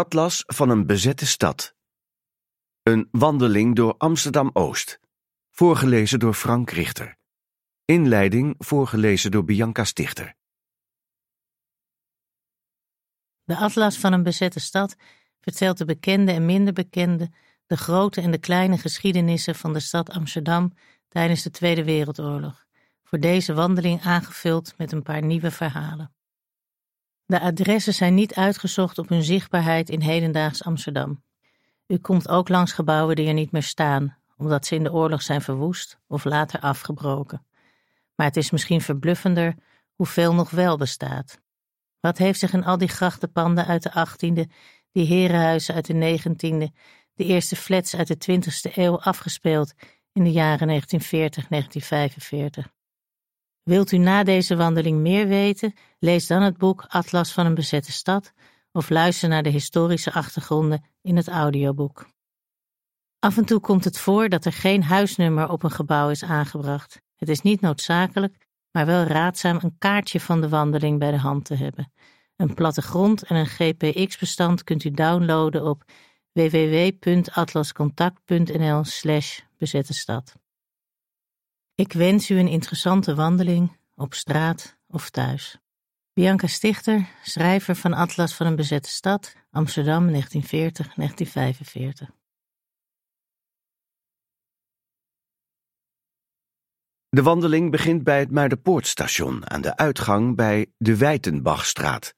Atlas van een bezette stad. Een wandeling door Amsterdam-Oost. Voorgelezen door Frank Richter. Inleiding voorgelezen door Bianca Stichter. De Atlas van een bezette stad vertelt de bekende en minder bekende, de grote en de kleine geschiedenissen van de stad Amsterdam tijdens de Tweede Wereldoorlog. Voor deze wandeling aangevuld met een paar nieuwe verhalen. De adressen zijn niet uitgezocht op hun zichtbaarheid in hedendaags Amsterdam. U komt ook langs gebouwen die er niet meer staan, omdat ze in de oorlog zijn verwoest of later afgebroken. Maar het is misschien verbluffender hoeveel nog wel bestaat. Wat heeft zich in al die grachtenpanden uit de 18e, die herenhuizen uit de 19e, de eerste flats uit de 20e eeuw afgespeeld in de jaren 1940-1945? Wilt u na deze wandeling meer weten? Lees dan het boek Atlas van een bezette stad of luister naar de historische achtergronden in het audioboek. Af en toe komt het voor dat er geen huisnummer op een gebouw is aangebracht. Het is niet noodzakelijk, maar wel raadzaam een kaartje van de wandeling bij de hand te hebben. Een plattegrond en een GPX-bestand kunt u downloaden op www.atlascontact.nl/slash bezette stad. Ik wens u een interessante wandeling op straat of thuis. Bianca Stichter, schrijver van Atlas van een bezette stad, Amsterdam 1940-1945. De wandeling begint bij het Muiderpoortstation aan de uitgang bij de Wijtenbachstraat.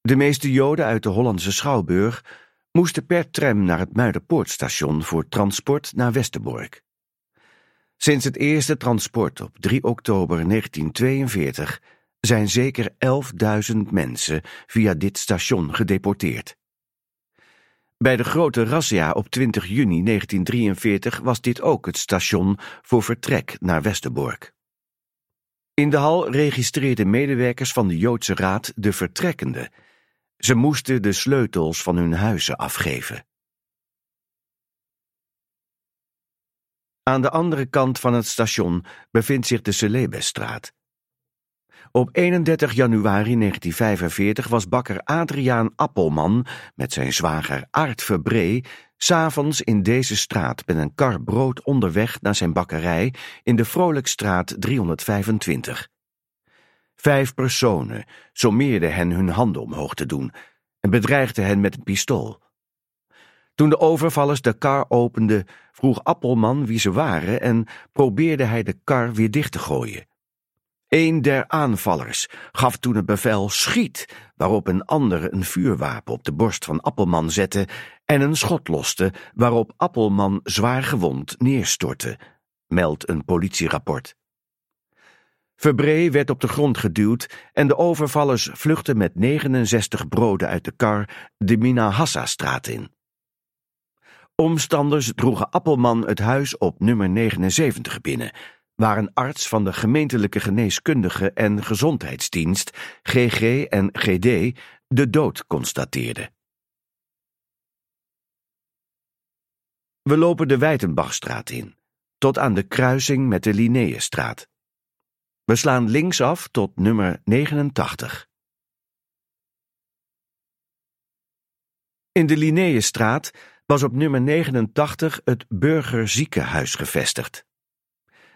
De meeste Joden uit de Hollandse Schouwburg moesten per tram naar het Muiderpoortstation voor transport naar Westerbork. Sinds het eerste transport op 3 oktober 1942 zijn zeker 11.000 mensen via dit station gedeporteerd. Bij de grote razzia op 20 juni 1943 was dit ook het station voor vertrek naar Westerbork. In de hal registreerden medewerkers van de Joodse Raad de vertrekkenden. Ze moesten de sleutels van hun huizen afgeven. Aan de andere kant van het station bevindt zich de Celebesstraat. Op 31 januari 1945 was bakker Adriaan Appelman met zijn zwager Aart Verbree s'avonds in deze straat met een kar brood onderweg naar zijn bakkerij in de Vrolijkstraat 325. Vijf personen sommeerden hen hun handen omhoog te doen en bedreigden hen met een pistool. Toen de overvallers de kar openden, vroeg Appelman wie ze waren en probeerde hij de kar weer dicht te gooien. Een der aanvallers gaf toen het bevel schiet, waarop een ander een vuurwapen op de borst van Appelman zette en een schot loste, waarop Appelman zwaar gewond neerstortte, meldt een politierapport. Verbree werd op de grond geduwd en de overvallers vluchtten met 69 broden uit de kar de Minahassa-straat in. Omstanders droegen Appelman het huis op nummer 79 binnen, waar een arts van de gemeentelijke geneeskundige en gezondheidsdienst, GG en GD, de dood constateerde. We lopen de Wijtenbachstraat in, tot aan de kruising met de Linnaeusstraat. We slaan linksaf tot nummer 89. In de Linnaeusstraat was op nummer 89 het burgerziekenhuis gevestigd.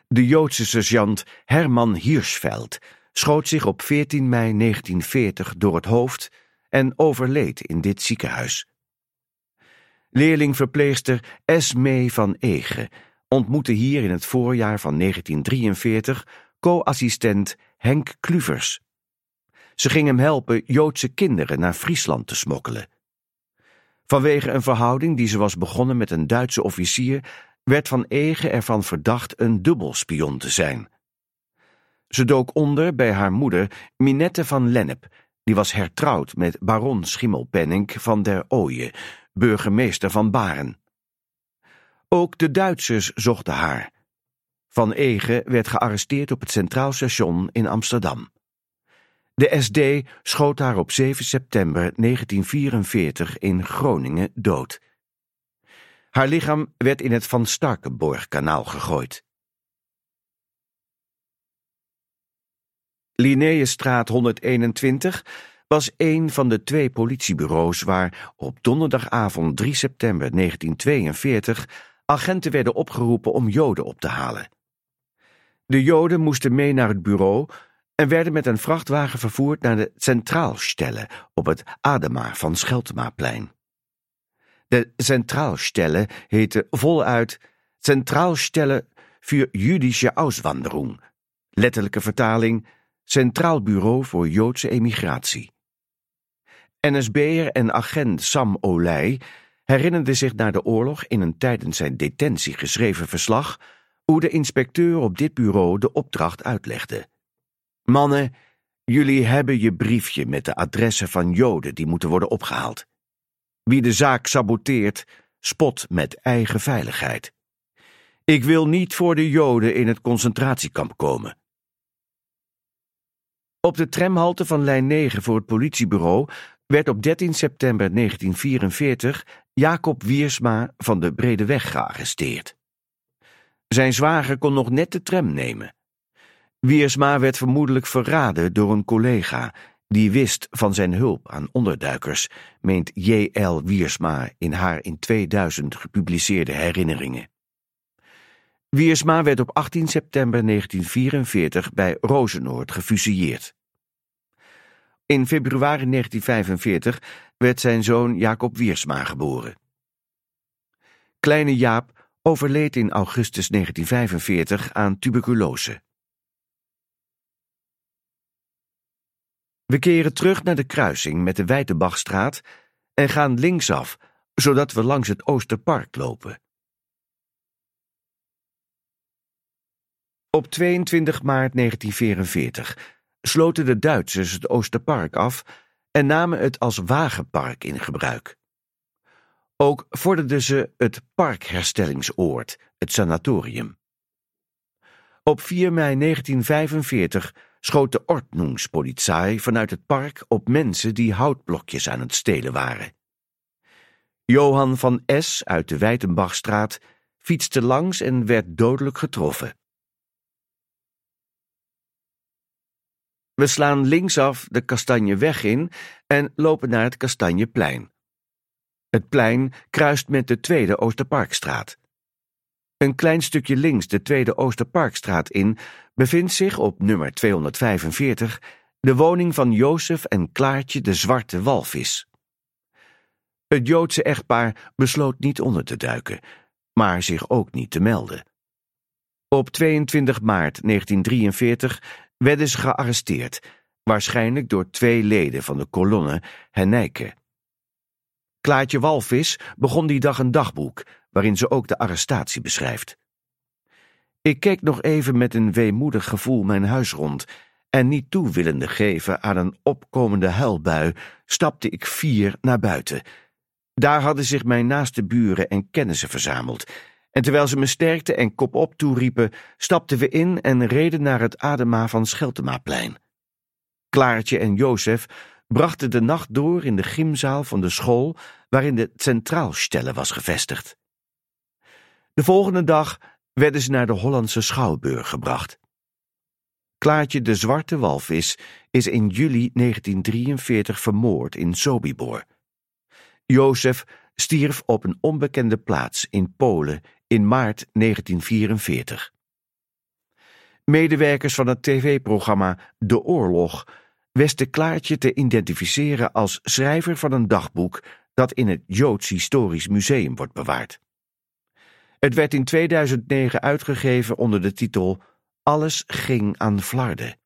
De Joodse sergeant Herman Hirschfeld schoot zich op 14 mei 1940 door het hoofd en overleed in dit ziekenhuis. Leerlingverpleegster Esmee van Ege ontmoette hier in het voorjaar van 1943 co-assistent Henk Kluvers. Ze ging hem helpen Joodse kinderen naar Friesland te smokkelen. Vanwege een verhouding die ze was begonnen met een Duitse officier, werd Van Ege ervan verdacht een dubbelspion te zijn. Ze dook onder bij haar moeder Minette van Lennep, die was hertrouwd met baron Schimmelpenninck van der Ooije, burgemeester van Baren. Ook de Duitsers zochten haar. Van Ege werd gearresteerd op het Centraal Station in Amsterdam. De SD schoot haar op 7 september 1944 in Groningen dood. Haar lichaam werd in het Van Starkenborgkanaal gegooid. Linnaeusstraat 121 was een van de twee politiebureaus waar op donderdagavond 3 september 1942 agenten werden opgeroepen om Joden op te halen. De Joden moesten mee naar het bureau en werden met een vrachtwagen vervoerd naar de Centraalstelle op het Adema van Scheltemaplein. De Centraalstelle heette voluit Centraalstelle für jüdische Auswanderung, letterlijke vertaling Centraal Bureau voor Joodse Emigratie. NSB'er en agent Sam Olij herinnerde zich na de oorlog in een tijdens zijn detentie geschreven verslag hoe de inspecteur op dit bureau de opdracht uitlegde. Mannen, jullie hebben je briefje met de adressen van Joden die moeten worden opgehaald. Wie de zaak saboteert, spot met eigen veiligheid. Ik wil niet voor de Joden in het concentratiekamp komen. Op de tramhalte van lijn 9 voor het politiebureau werd op 13 september 1944 Jacob Wiersma van de Bredeweg gearresteerd. Zijn zwager kon nog net de tram nemen. Wiersma werd vermoedelijk verraden door een collega die wist van zijn hulp aan onderduikers, meent J.L. Wiersma in haar in 2000 gepubliceerde herinneringen. Wiersma werd op 18 september 1944 bij Rozenoord gefusilleerd. In februari 1945 werd zijn zoon Jacob Wiersma geboren. Kleine Jaap overleed in augustus 1945 aan tuberculose. We keren terug naar de kruising met de Wijtenbachstraat en gaan linksaf, zodat we langs het Oosterpark lopen. Op 22 maart 1944 sloten de Duitsers het Oosterpark af en namen het als wagenpark in gebruik. Ook vorderden ze het parkherstellingsoord, het sanatorium. Op 4 mei 1945 schoot de Ordnungspolizei vanuit het park op mensen die houtblokjes aan het stelen waren. Johan van S. uit de Wijtenbachstraat fietste langs en werd dodelijk getroffen. We slaan linksaf de Kastanjeweg in en lopen naar het Kastanjeplein. Het plein kruist met de Tweede Oosterparkstraat. Een klein stukje links de Tweede Oosterparkstraat in bevindt zich op nummer 245 de woning van Jozef en Klaartje de Zwarte Walvis. Het Joodse echtpaar besloot niet onder te duiken, maar zich ook niet te melden. Op 22 maart 1943 werden ze gearresteerd, waarschijnlijk door twee leden van de kolonne Hennijke. Klaartje Walvis begon die dag een dagboek, waarin ze ook de arrestatie beschrijft. Ik keek nog even met een weemoedig gevoel mijn huis rond, en niet toe willende geven aan een opkomende huilbui, stapte ik vier naar buiten. Daar hadden zich mijn naaste buren en kennissen verzameld, en terwijl ze me sterkte en kop op toeriepen, stapten we in en reden naar het Adema van Scheltemaplein. Klaartje en Jozef brachten de nacht door in de gymzaal van de school waarin de Centraalstelle was gevestigd. De volgende dag werden ze naar de Hollandse Schouwburg gebracht. Klaartje de Zwarte Walvis is in juli 1943 vermoord in Sobibor. Jozef stierf op een onbekende plaats in Polen in maart 1944. Medewerkers van het tv-programma De Oorlog wisten Klaartje te identificeren als schrijver van een dagboek dat in het Joods Historisch Museum wordt bewaard. Het werd in 2009 uitgegeven onder de titel Alles ging aan Flarden.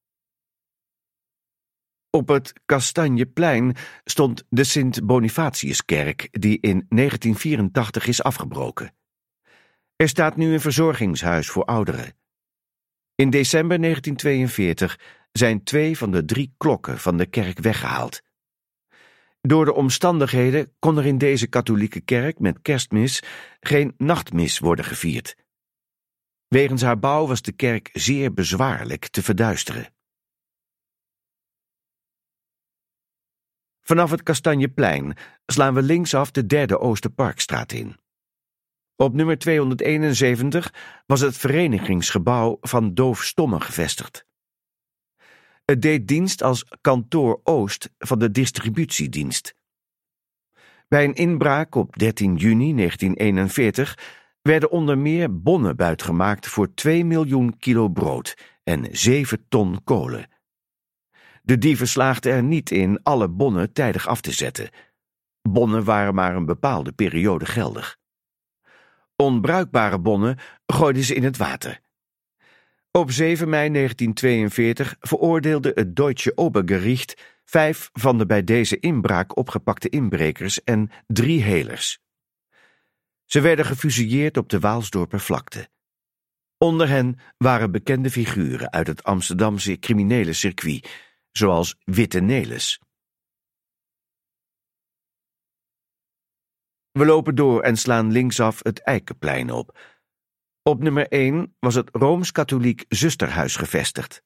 Op het Kastanjeplein stond de Sint-Bonifatiuskerk, die in 1984 is afgebroken. Er staat nu een verzorgingshuis voor ouderen. In december 1942 zijn twee van de drie klokken van de kerk weggehaald. Door de omstandigheden kon er in deze katholieke kerk met kerstmis geen nachtmis worden gevierd. Wegens haar bouw was de kerk zeer bezwaarlijk te verduisteren. Vanaf het Kastanjeplein slaan we linksaf de derde Oosterparkstraat in. Op nummer 271 was het verenigingsgebouw van doofstommen gevestigd. Het deed dienst als kantoor Oost van de distributiedienst. Bij een inbraak op 13 juni 1941 werden onder meer bonnen buitgemaakt voor 2 miljoen kilo brood en 7 ton kolen. De dieven slaagden er niet in alle bonnen tijdig af te zetten. Bonnen waren maar een bepaalde periode geldig. Onbruikbare bonnen gooiden ze in het water. Op 7 mei 1942 veroordeelde het Deutsche Obergericht vijf van de bij deze inbraak opgepakte inbrekers en drie helers. Ze werden gefusilleerd op de Waalsdorper vlakte. Onder hen waren bekende figuren uit het Amsterdamse criminele circuit, zoals Witte Nelis. We lopen door en slaan linksaf het Eikenplein op. Op nummer 1 was het Rooms-Katholiek Zusterhuis gevestigd.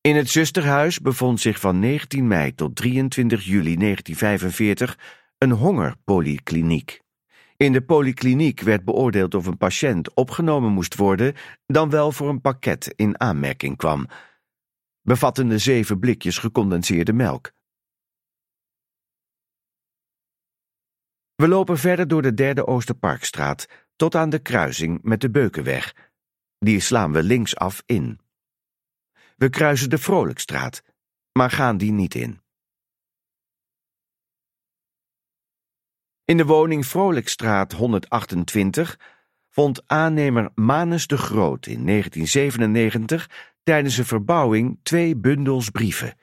In het Zusterhuis bevond zich van 19 mei tot 23 juli 1945 een hongerpolykliniek. In de polykliniek werd beoordeeld of een patiënt opgenomen moest worden, dan wel voor een pakket in aanmerking kwam, bevattende zeven blikjes gecondenseerde melk. We lopen verder door de derde Oosterparkstraat tot aan de kruising met de Beukenweg. Die slaan we linksaf in. We kruisen de Vrolijkstraat, maar gaan die niet in. In de woning Vrolijkstraat 128 vond aannemer Manus de Groot in 1997 tijdens een verbouwing twee bundels brieven.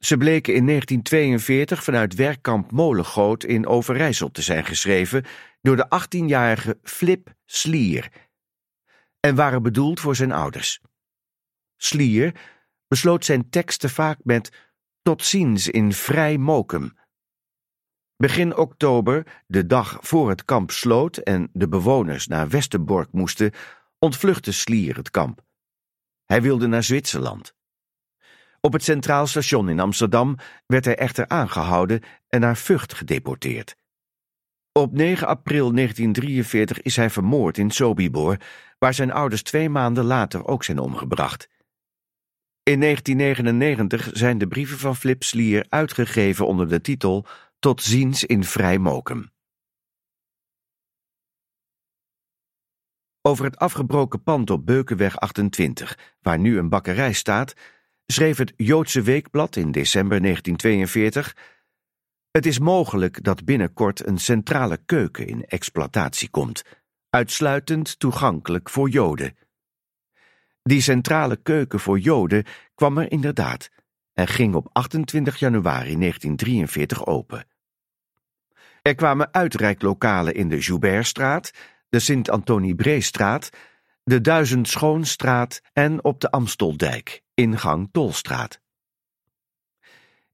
Ze bleken in 1942 vanuit werkkamp Molengoot in Overijssel te zijn geschreven door de 18-jarige Flip Slier en waren bedoeld voor zijn ouders. Slier besloot zijn teksten vaak met tot ziens in Vrij Mokum. Begin oktober, de dag voor het kamp sloot en de bewoners naar Westerbork moesten, ontvluchtte Slier het kamp. Hij wilde naar Zwitserland. Op het Centraal Station in Amsterdam werd hij echter aangehouden en naar Vught gedeporteerd. Op 9 april 1943 is hij vermoord in Sobibor, waar zijn ouders twee maanden later ook zijn omgebracht. In 1999 zijn de brieven van Flip Slier uitgegeven onder de titel Tot ziens in Vrijmokum. Over het afgebroken pand op Beukenweg 28, waar nu een bakkerij staat, schreef het Joodse Weekblad in december 1942: Het is mogelijk dat binnenkort een centrale keuken in exploitatie komt, uitsluitend toegankelijk voor Joden. Die centrale keuken voor Joden kwam er inderdaad en ging op 28 januari 1943 open. Er kwamen uitreiklokalen in de Joubertstraat, de Sint-Antonie-Breestraat, de Duizend Schoonstraat en op de Amsteldijk, ingang Tolstraat.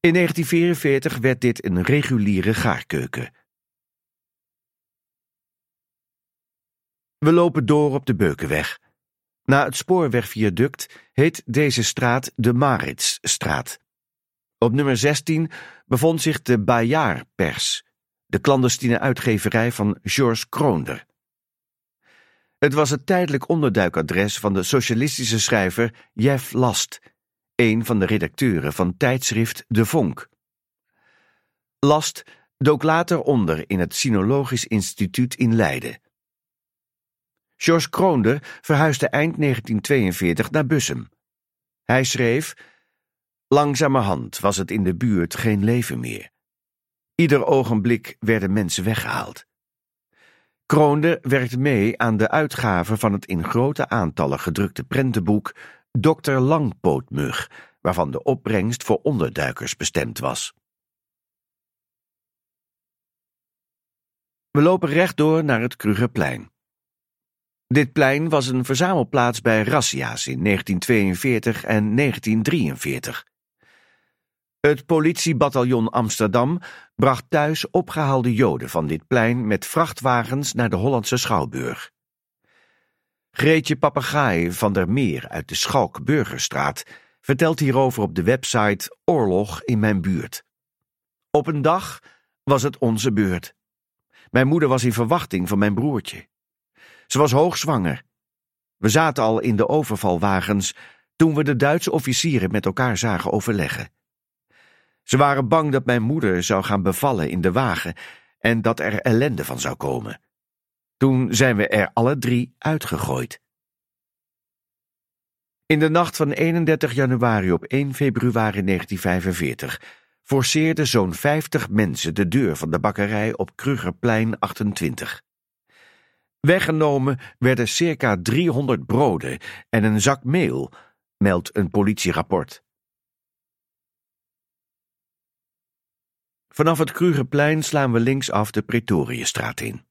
In 1944 werd dit een reguliere gaarkeuken. We lopen door op de Beukenweg. Na het spoorwegviaduct heet deze straat de Maritsstraat. Op nummer 16 bevond zich de Bayard-pers, de clandestine uitgeverij van Georges Kroonder. Het was het tijdelijk onderduikadres van de socialistische schrijver Jeff Last, een van de redacteuren van tijdschrift De Vonk. Last dook later onder in het Sinologisch Instituut in Leiden. George Kroonder verhuisde eind 1942 naar Bussum. Hij schreef: Langzamerhand was het in de buurt geen leven meer. Ieder ogenblik werden mensen weggehaald. Kroonde werkte mee aan de uitgave van het in grote aantallen gedrukte prentenboek Dr. Langpootmug, waarvan de opbrengst voor onderduikers bestemd was. We lopen rechtdoor naar het Krugerplein. Dit plein was een verzamelplaats bij razzia's in 1942 en 1943. Het politiebataljon Amsterdam bracht thuis opgehaalde joden van dit plein met vrachtwagens naar de Hollandse Schouwburg. Greetje Papegaai van der Meer uit de Schalkburgerstraat vertelt hierover op de website Oorlog in mijn buurt. Op een dag was het onze beurt. Mijn moeder was in verwachting van mijn broertje. Ze was hoogzwanger. We zaten al in de overvalwagens toen we de Duitse officieren met elkaar zagen overleggen. Ze waren bang dat mijn moeder zou gaan bevallen in de wagen en dat er ellende van zou komen. Toen zijn we er alle drie uitgegooid. In de nacht van 31 januari op 1 februari 1945 forceerden zo'n 50 mensen de deur van de bakkerij op Krugerplein 28. Weggenomen werden circa 300 broden en een zak meel, meldt een politierapport. Vanaf het Krugerplein slaan we linksaf de Pretoriëstraat in.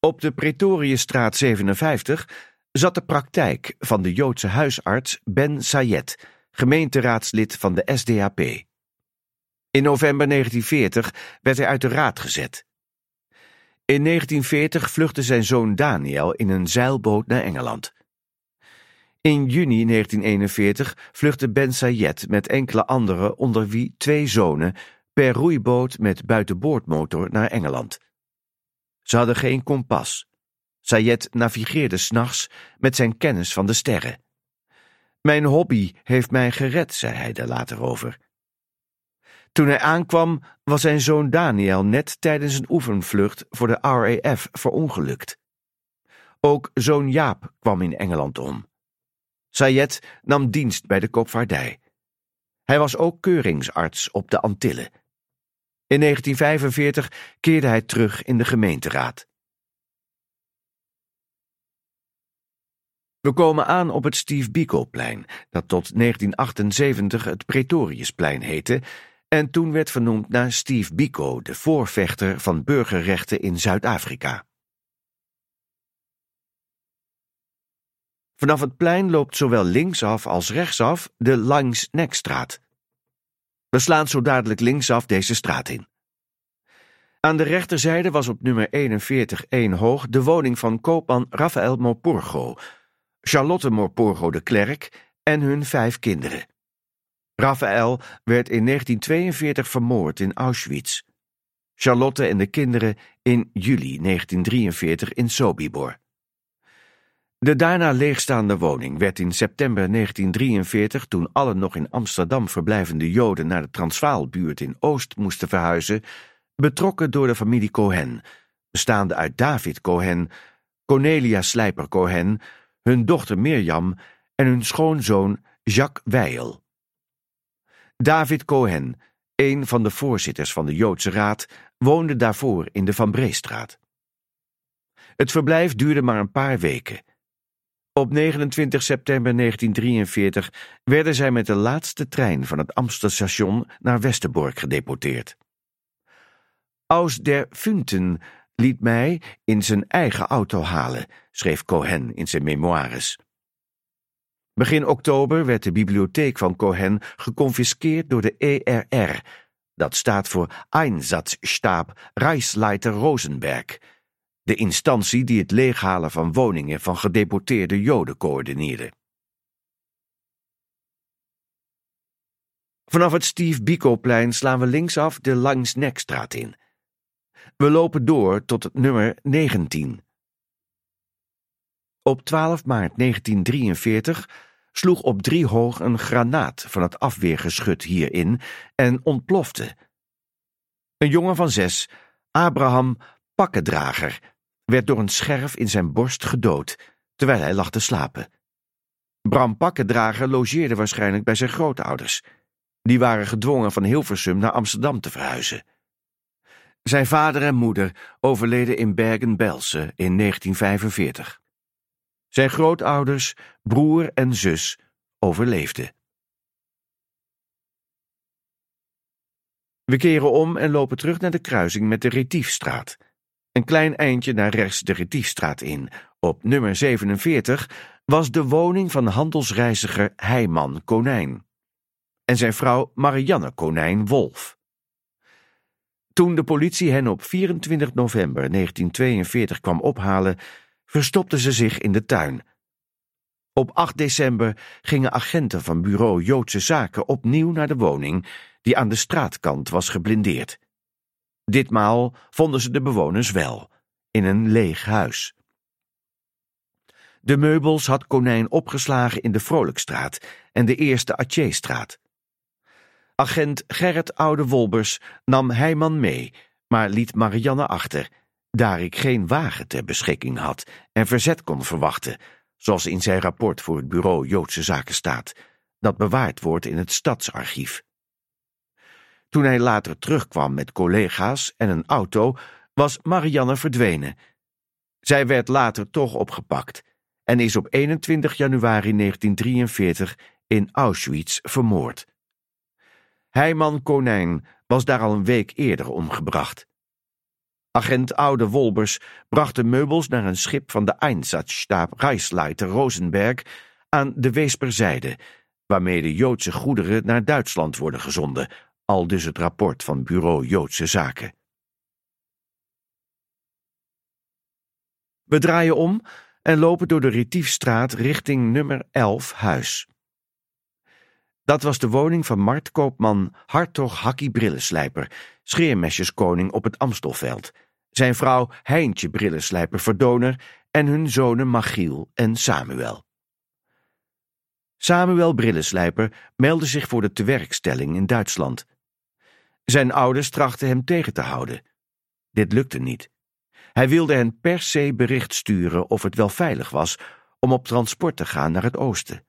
Op de Pretoriëstraat 57 zat de praktijk van de Joodse huisarts Ben Sayed, gemeenteraadslid van de SDAP. In november 1940 werd hij uit de raad gezet. In 1940 vluchtte zijn zoon Daniel in een zeilboot naar Engeland. In juni 1941 vluchtte Ben Sayed met enkele anderen, onder wie twee zonen, per roeiboot met buitenboordmotor naar Engeland. Ze hadden geen kompas. Sayed navigeerde s'nachts met zijn kennis van de sterren. Mijn hobby heeft mij gered, zei hij er later over. Toen hij aankwam, was zijn zoon Daniel net tijdens een oefenvlucht voor de RAF verongelukt. Ook zoon Jaap kwam in Engeland om. Sayed nam dienst bij de koopvaardij. Hij was ook keuringsarts op de Antillen. In 1945 keerde hij terug in de gemeenteraad. We komen aan op het Steve Biko-plein, dat tot 1978 het Pretoriusplein heette en toen werd vernoemd naar Steve Biko, de voorvechter van burgerrechten in Zuid-Afrika. Vanaf het plein loopt zowel linksaf als rechtsaf de Langs-Nekstraat. We slaan zo dadelijk linksaf deze straat in. Aan de rechterzijde was op nummer 41 1 hoog de woning van koopman Rafael Morpurgo, Charlotte Morpurgo de Klerk en hun vijf kinderen. Rafael werd in 1942 vermoord in Auschwitz. Charlotte en de kinderen in juli 1943 in Sobibor. De daarna leegstaande woning werd in september 1943, toen alle nog in Amsterdam verblijvende Joden naar de Transvaalbuurt in Oost moesten verhuizen, betrokken door de familie Cohen, bestaande uit David Cohen, Cornelia Slijper Cohen, hun dochter Mirjam en hun schoonzoon Jacques Weil. David Cohen, een van de voorzitters van de Joodse Raad, woonde daarvoor in de Van Breestraat. Het verblijf duurde maar een paar weken. Op 29 september 1943 werden zij met de laatste trein van het Amstelstation naar Westerbork gedeporteerd. Aus der Funten liet mij in zijn eigen auto halen, schreef Cohen in zijn memoires. Begin oktober werd de bibliotheek van Cohen geconfiskeerd door de ERR, dat staat voor Einsatzstab Reichsleiter Rosenberg, de instantie die het leeghalen van woningen van gedeporteerde Joden coördineerde. Vanaf het Steve Biko-plein slaan we linksaf de Langsnekstraat in. We lopen door tot het nummer 19. Op 12 maart 1943 sloeg op driehoog een granaat van het afweergeschut hierin en ontplofte. Een jongen van zes, Abraham Pakkendrager, werd door een scherf in zijn borst gedood, terwijl hij lag te slapen. Bram Pakkendrager logeerde waarschijnlijk bij zijn grootouders. Die waren gedwongen van Hilversum naar Amsterdam te verhuizen. Zijn vader en moeder overleden in Bergen-Belsen in 1945. Zijn grootouders, broer en zus overleefden. We keren om en lopen terug naar de kruising met de Retiefstraat. Een klein eindje naar rechts de Retiefstraat in. Op nummer 47 was de woning van handelsreiziger Heiman Konijn en zijn vrouw Marianne Konijn Wolf. Toen de politie hen op 24 november 1942 kwam ophalen, verstopten ze zich in de tuin. Op 8 december gingen agenten van bureau Joodse Zaken opnieuw naar de woning, die aan de straatkant was geblindeerd. Ditmaal vonden ze de bewoners wel, in een leeg huis. De meubels had Konijn opgeslagen in de Vrolijkstraat en de Eerste Atjeestraat. Agent Gerrit Oude Wolbers nam Heijman mee, maar liet Marianne achter, daar ik geen wagen ter beschikking had en verzet kon verwachten, zoals in zijn rapport voor het bureau Joodse Zaken staat, dat bewaard wordt in het stadsarchief. Toen hij later terugkwam met collega's en een auto, was Marianne verdwenen. Zij werd later toch opgepakt en is op 21 januari 1943 in Auschwitz vermoord. Heiman Konijn was daar al een week eerder omgebracht. Agent Oude Wolbers bracht de meubels naar een schip van de Einsatzstab Reisleiter Rosenberg aan de Weesperzijde, waarmee de Joodse goederen naar Duitsland worden gezonden, al dus het rapport van Bureau Joodse Zaken. We draaien om en lopen door de Retiefstraat richting nummer 11 Huis. Dat was de woning van marktkoopman Hartog Hakkie Brillenslijper, scheermesjeskoning op het Amstelveld, zijn vrouw Heintje Brillenslijper Verdoner en hun zonen Machiel en Samuel. Samuel Brillenslijper meldde zich voor de tewerkstelling in Duitsland. Zijn ouders trachten hem tegen te houden. Dit lukte niet. Hij wilde hen per se bericht sturen of het wel veilig was om op transport te gaan naar het oosten.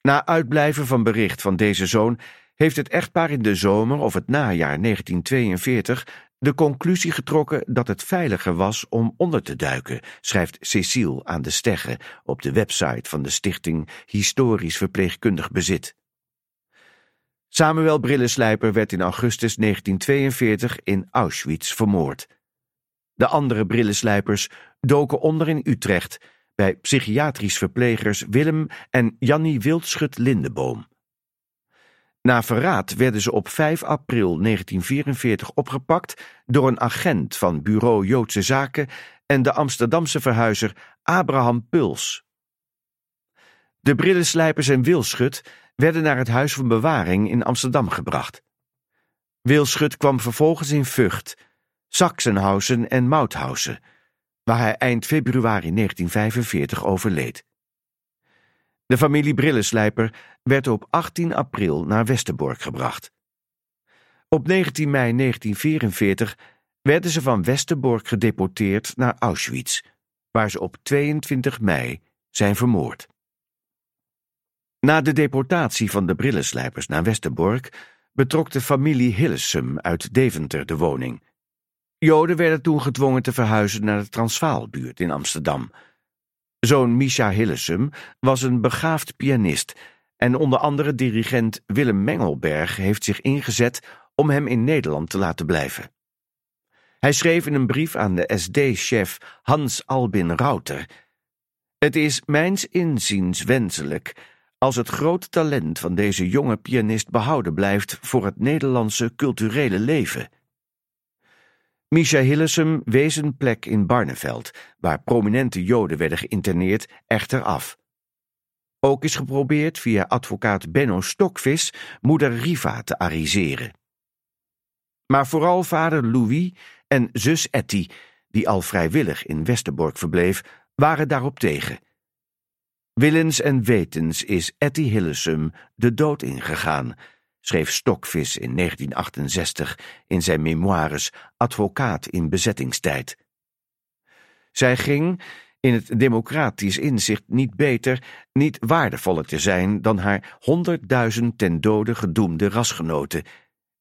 Na uitblijven van bericht van deze zoon heeft het echtpaar in de zomer of het najaar 1942 de conclusie getrokken dat het veiliger was om onder te duiken, schrijft Cecile aan de Stegge op de website van de stichting Historisch Verpleegkundig Bezit. Samuel Brillenslijper werd in augustus 1942 in Auschwitz vermoord. De andere brillenslijpers doken onder in Utrecht bij psychiatrisch verplegers Willem en Jannie Wildschut Lindeboom. Na verraad werden ze op 5 april 1944 opgepakt door een agent van Bureau Joodse Zaken en de Amsterdamse verhuizer Abraham Puls. De brillenslijpers en Wilschut werden naar het Huis van Bewaring in Amsterdam gebracht. Wilschut kwam vervolgens in Vught, Sachsenhausen en Mauthausen, waar hij eind februari 1945 overleed. De familie Brillenslijper werd op 18 april naar Westerbork gebracht. Op 19 mei 1944 werden ze van Westerbork gedeporteerd naar Auschwitz, waar ze op 22 mei zijn vermoord. Na de deportatie van de Brillenslijpers naar Westerbork betrok de familie Hillesum uit Deventer de woning. Joden werden toen gedwongen te verhuizen naar de Transvaalbuurt in Amsterdam. Zoon Misha Hillesum was een begaafd pianist en onder andere dirigent Willem Mengelberg heeft zich ingezet om hem in Nederland te laten blijven. Hij schreef in een brief aan de SD-chef Hans Albin Rauter: Het is mijns inziens wenselijk als het grote talent van deze jonge pianist behouden blijft voor het Nederlandse culturele leven. Misha Hillesum wees een plek in Barneveld, waar prominente Joden werden geïnterneerd, echter af. Ook is geprobeerd via advocaat Benno Stokvis moeder Riva te ariseren. Maar vooral vader Louis en zus Etty, die al vrijwillig in Westerbork verbleef, waren daarop tegen. Willens en wetens is Etty Hillesum de dood ingegaan, schreef Stokvis in 1968 in zijn memoires Advocaat in bezettingstijd. Zij ging, in het democratisch inzicht niet beter, niet waardevoller te zijn dan haar honderdduizend ten dode gedoemde rasgenoten,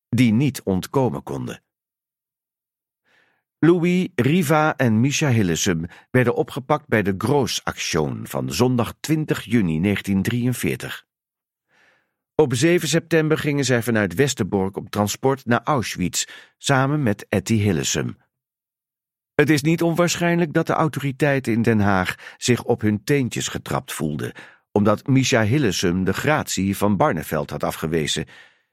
die niet ontkomen konden. Louis, Riva en Misha Hillesum werden opgepakt bij de Groos-actie van zondag 20 juni 1943. Op 7 september gingen zij vanuit Westerbork op transport naar Auschwitz, samen met Etty Hillesum. Het is niet onwaarschijnlijk dat de autoriteiten in Den Haag zich op hun teentjes getrapt voelden, omdat Misha Hillesum de gratie van Barneveld had afgewezen,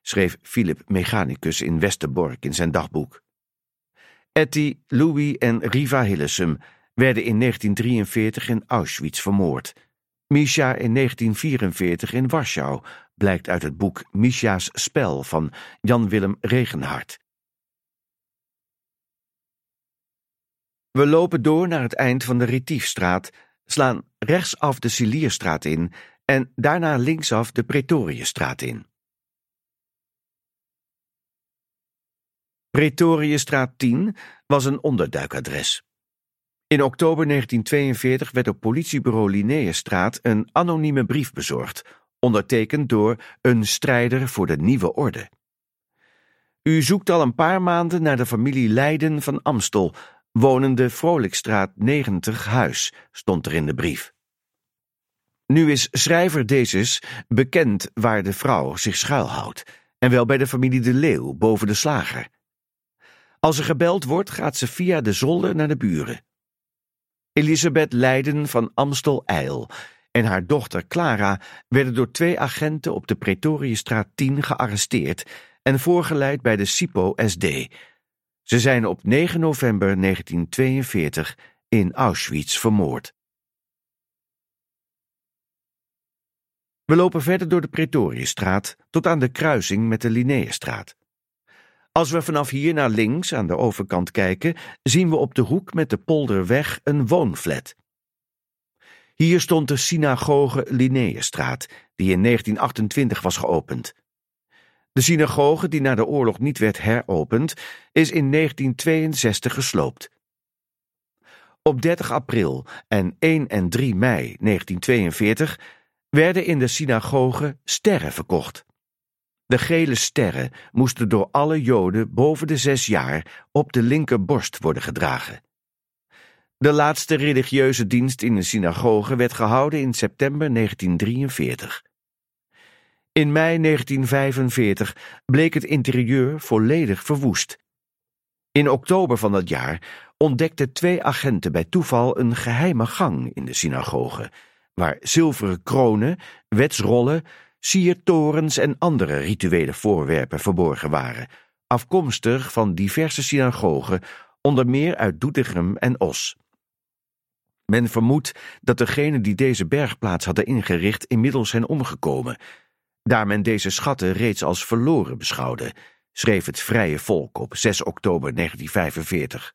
schreef Philip Mechanicus in Westerbork in zijn dagboek. Etty, Louis en Riva Hillesum werden in 1943 in Auschwitz vermoord. Misha in 1944 in Warschau, blijkt uit het boek Misha's Spel van Jan-Willem Regenhart. We lopen door naar het eind van de Retiefstraat slaan rechtsaf de Cilierstraat in en daarna linksaf de Pretoriëstraat in. Pretoriëstraat 10 was een onderduikadres. In oktober 1942 werd op politiebureau Linnaeusstraat een anonieme brief bezorgd, ondertekend door een strijder voor de nieuwe orde. U zoekt al een paar maanden naar de familie Leiden van Amstel, wonende Vrolijkstraat 90 huis, stond er in de brief. Nu is schrijver Dezes bekend waar de vrouw zich schuilhoudt, en wel bij de familie De Leeuw boven de slager. Als er gebeld wordt, gaat ze via de zolder naar de buren. Elisabeth Leiden van Amstel-Eil en haar dochter Clara werden door twee agenten op de Pretoriëstraat 10 gearresteerd en voorgeleid bij de SIPO SD. Ze zijn op 9 november 1942 in Auschwitz vermoord. We lopen verder door de Pretoriëstraat tot aan de kruising met de Linnaeusstraat. Als we vanaf hier naar links aan de overkant kijken, zien we op de hoek met de polderweg een woonflat. Hier stond de synagoge Linnaeusstraat, die in 1928 was geopend. De synagoge, die na de oorlog niet werd heropend, is in 1962 gesloopt. Op 30 april en 1 en 3 mei 1942 werden in de synagoge sterren verkocht. De gele sterren moesten door alle Joden boven de zes jaar op de linkerborst worden gedragen. De laatste religieuze dienst in de synagoge werd gehouden in september 1943. In mei 1945 bleek het interieur volledig verwoest. In oktober van dat jaar ontdekten twee agenten bij toeval een geheime gang in de synagoge, waar zilveren kronen, wetsrollen, siertorens en andere rituele voorwerpen verborgen waren, afkomstig van diverse synagogen, onder meer uit Doetinchem en Os. Men vermoedt dat degenen die deze bergplaats hadden ingericht inmiddels zijn omgekomen, daar men deze schatten reeds als verloren beschouwde, schreef het Vrije Volk op 6 oktober 1945.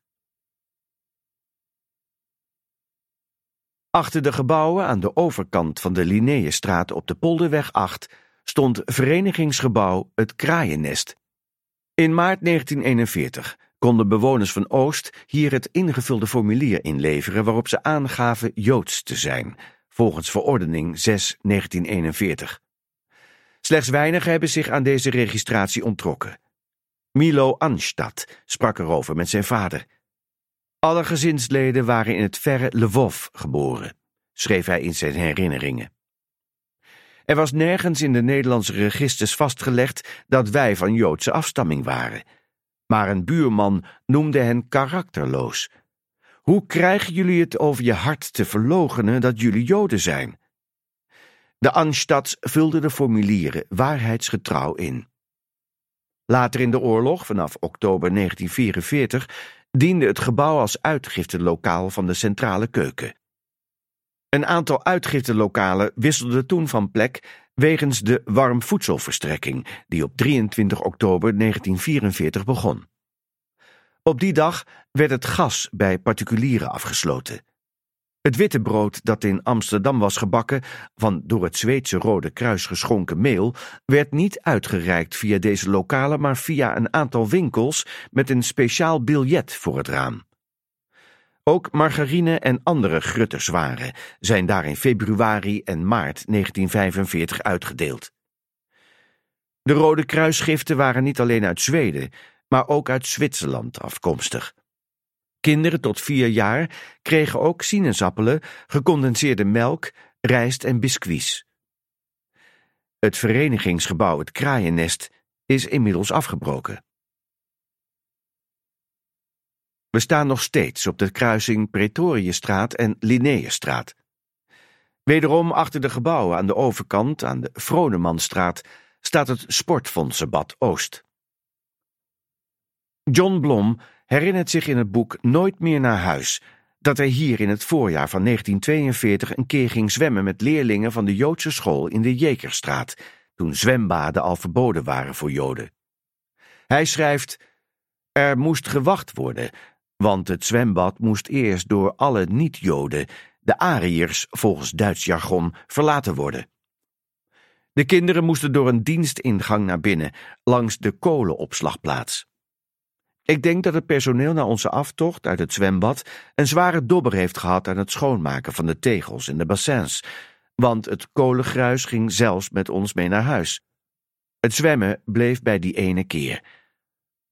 Achter de gebouwen aan de overkant van de Linnaeusstraat op de Polderweg 8 stond verenigingsgebouw Het Kraaiennest. In maart 1941 konden bewoners van Oost hier het ingevulde formulier inleveren waarop ze aangaven Joods te zijn, volgens verordening 6-1941. Slechts weinigen hebben zich aan deze registratie ontrokken. Milo Anstad sprak erover met zijn vader. Alle gezinsleden waren in het verre Lvov geboren, schreef hij in zijn herinneringen. Er was nergens in de Nederlandse registers vastgelegd dat wij van Joodse afstamming waren. Maar een buurman noemde hen karakterloos. Hoe krijgen jullie het over je hart te verlogenen dat jullie Joden zijn? De Anstads vulde de formulieren waarheidsgetrouw in. Later in de oorlog, vanaf oktober 1944, diende het gebouw als uitgiftelokaal van de centrale keuken. Een aantal uitgiftelokalen wisselde toen van plek wegens de warmvoedselverstrekking, die op 23 oktober 1944 begon. Op die dag werd het gas bij particulieren afgesloten. Het witte brood dat in Amsterdam was gebakken van door het Zweedse Rode Kruis geschonken meel, werd niet uitgereikt via deze lokalen, maar via een aantal winkels met een speciaal biljet voor het raam. Ook margarine en andere grutterswaren zijn daar in februari en maart 1945 uitgedeeld. De Rode Kruisgiften waren niet alleen uit Zweden, maar ook uit Zwitserland afkomstig. Kinderen tot vier jaar kregen ook sinaasappelen, gecondenseerde melk, rijst en biscuits. Het verenigingsgebouw Het Kraaiennest is inmiddels afgebroken. We staan nog steeds op de kruising Pretoriëstraat en Linnaeusstraat. Wederom achter de gebouwen aan de overkant, aan de Vronemanstraat, staat het Sportfondsenbad Oost. John Blom herinnert zich in het boek Nooit meer naar huis dat hij hier in het voorjaar van 1942 een keer ging zwemmen met leerlingen van de Joodse school in de Jekerstraat, toen zwembaden al verboden waren voor Joden. Hij schrijft: Er moest gewacht worden, want het zwembad moest eerst door alle niet-Joden, de Ariërs volgens Duits jargon, verlaten worden. De kinderen moesten door een dienstingang naar binnen, langs de kolenopslagplaats. Ik denk dat het personeel na onze aftocht uit het zwembad een zware dobber heeft gehad aan het schoonmaken van de tegels en de bassins, want het kolengruis ging zelfs met ons mee naar huis. Het zwemmen bleef bij die ene keer.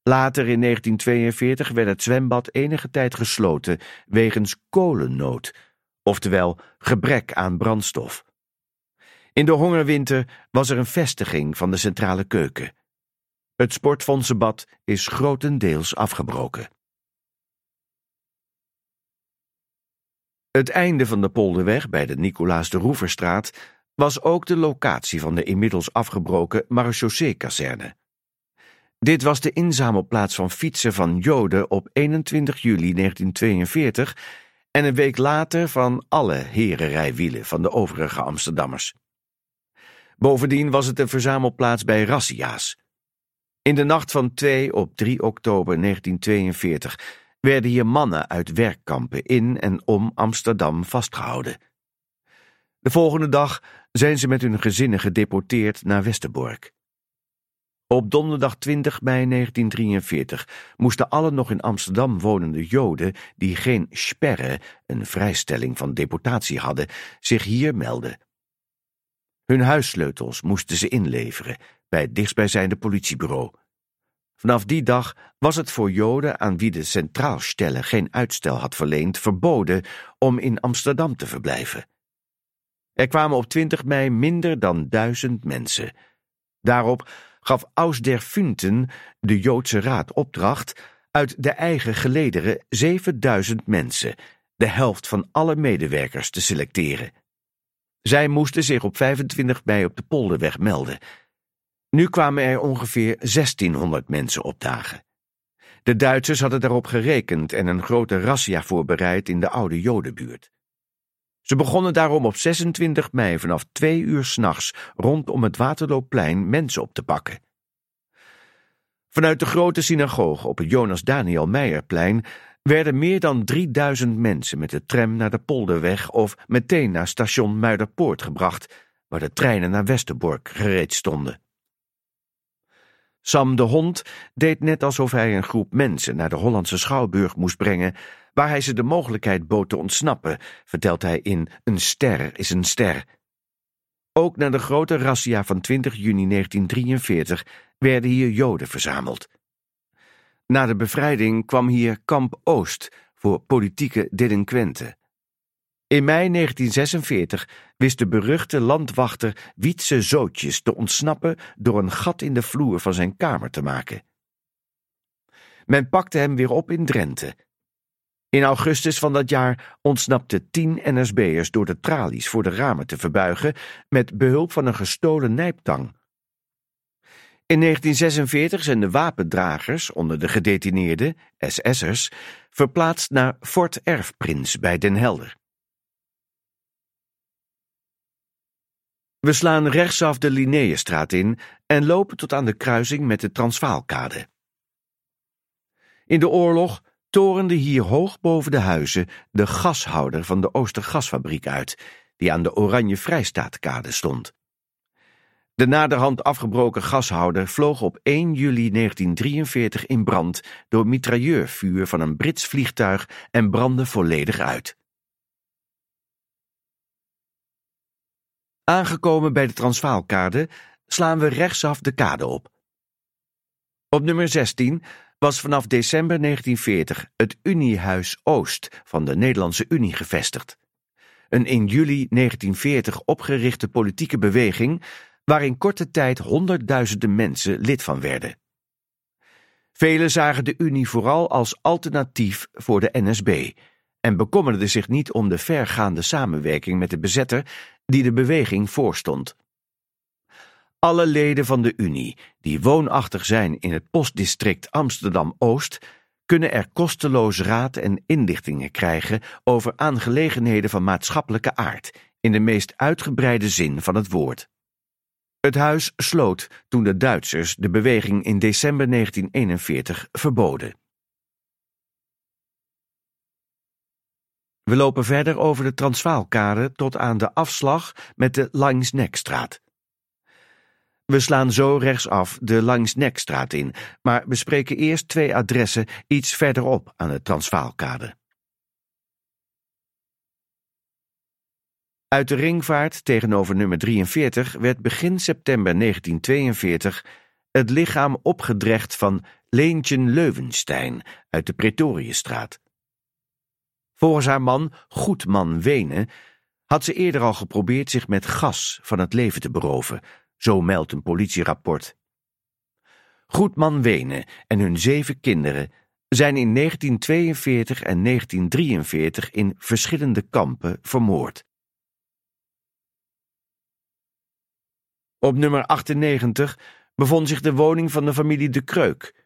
Later in 1942 werd het zwembad enige tijd gesloten wegens kolennood, oftewel gebrek aan brandstof. In de hongerwinter was er een vestiging van de centrale keuken. Het sportfondsenbad is grotendeels afgebroken. Het einde van de polderweg bij de Nicolaas de Roeverstraat was ook de locatie van de inmiddels afgebroken marechaussee-kazerne. Dit was de inzamelplaats van fietsen van Joden op 21 juli 1942 en een week later van alle herenrijwielen van de overige Amsterdammers. Bovendien was het een verzamelplaats bij razzia's. In de nacht van 2 op 3 oktober 1942 werden hier mannen uit werkkampen in en om Amsterdam vastgehouden. De volgende dag zijn ze met hun gezinnen gedeporteerd naar Westerbork. Op donderdag 20 mei 1943 moesten alle nog in Amsterdam wonende Joden die geen sperre, een vrijstelling van deportatie hadden, zich hier melden. Hun huissleutels moesten ze inleveren bij het dichtstbijzijnde politiebureau. Vanaf die dag was het voor Joden aan wie de Centraalstelle geen uitstel had verleend verboden om in Amsterdam te verblijven. Er kwamen op 20 mei minder dan duizend mensen. Daarop gaf Aus der Funten, de Joodse Raad, opdracht uit de eigen gelederen 7000 mensen, de helft van alle medewerkers, te selecteren. Zij moesten zich op 25 mei op de Polderweg melden. Nu kwamen er ongeveer 1600 mensen opdagen. De Duitsers hadden daarop gerekend en een grote razzia voorbereid in de oude Jodenbuurt. Ze begonnen daarom op 26 mei vanaf twee uur s'nachts rondom het Waterloopplein mensen op te pakken. Vanuit de grote synagoge op het Jonas Daniel Meijerplein werden meer dan 3000 mensen met de tram naar de Polderweg of meteen naar station Muiderpoort gebracht, waar de treinen naar Westerbork gereed stonden. Sam de Hond deed net alsof hij een groep mensen naar de Hollandse Schouwburg moest brengen, waar hij ze de mogelijkheid bood te ontsnappen, vertelt hij in Een ster is een ster. Ook na de grote razzia van 20 juni 1943 werden hier Joden verzameld. Na de bevrijding kwam hier Kamp Oost voor politieke delinquenten. In mei 1946 wist de beruchte landwachter Wietse Zootjes te ontsnappen door een gat in de vloer van zijn kamer te maken. Men pakte hem weer op in Drenthe. In augustus van dat jaar ontsnapten tien NSB'ers door de tralies voor de ramen te verbuigen met behulp van een gestolen nijptang. In 1946 zijn de wapendragers onder de gedetineerden, SS'ers, verplaatst naar Fort Erfprins bij Den Helder. We slaan rechtsaf de Linnaeusstraat in en lopen tot aan de kruising met de Transvaalkade. In de oorlog torende hier hoog boven de huizen de gashouder van de Oostergasfabriek uit, die aan de Oranje Vrijstaatkade stond. De naderhand afgebroken gashouder vloog op 1 juli 1943 in brand door mitrailleurvuur van een Brits vliegtuig en brandde volledig uit. Aangekomen bij de Transvaalkade slaan we rechtsaf de kade op. Op nummer 16 was vanaf december 1940 het Uniehuis Oost van de Nederlandse Unie gevestigd. Een in juli 1940 opgerichte politieke beweging waar in korte tijd honderdduizenden mensen lid van werden. Velen zagen de Unie vooral als alternatief voor de NSB en bekommerden zich niet om de vergaande samenwerking met de bezetter die de beweging voorstond. Alle leden van de Unie die woonachtig zijn in het postdistrict Amsterdam-Oost kunnen er kosteloos raad en inlichtingen krijgen over aangelegenheden van maatschappelijke aard, in de meest uitgebreide zin van het woord. Het huis sloot toen de Duitsers de beweging in december 1941 verboden. We lopen verder over de Transvaalkade tot aan de afslag met de Langsnekstraat. We slaan zo rechtsaf de Langsnekstraat in, maar bespreken eerst twee adressen iets verderop aan de Transvaalkade. Uit de ringvaart tegenover nummer 43 werd begin september 1942 het lichaam opgedrecht van Leentje Leuvenstein uit de Pretoriestraat. Volgens haar man, Goedman Wenen, had ze eerder al geprobeerd zich met gas van het leven te beroven, zo meldt een politierapport. Goedman Wenen en hun zeven kinderen zijn in 1942 en 1943 in verschillende kampen vermoord. Op nummer 98 bevond zich de woning van de familie De Kreuk.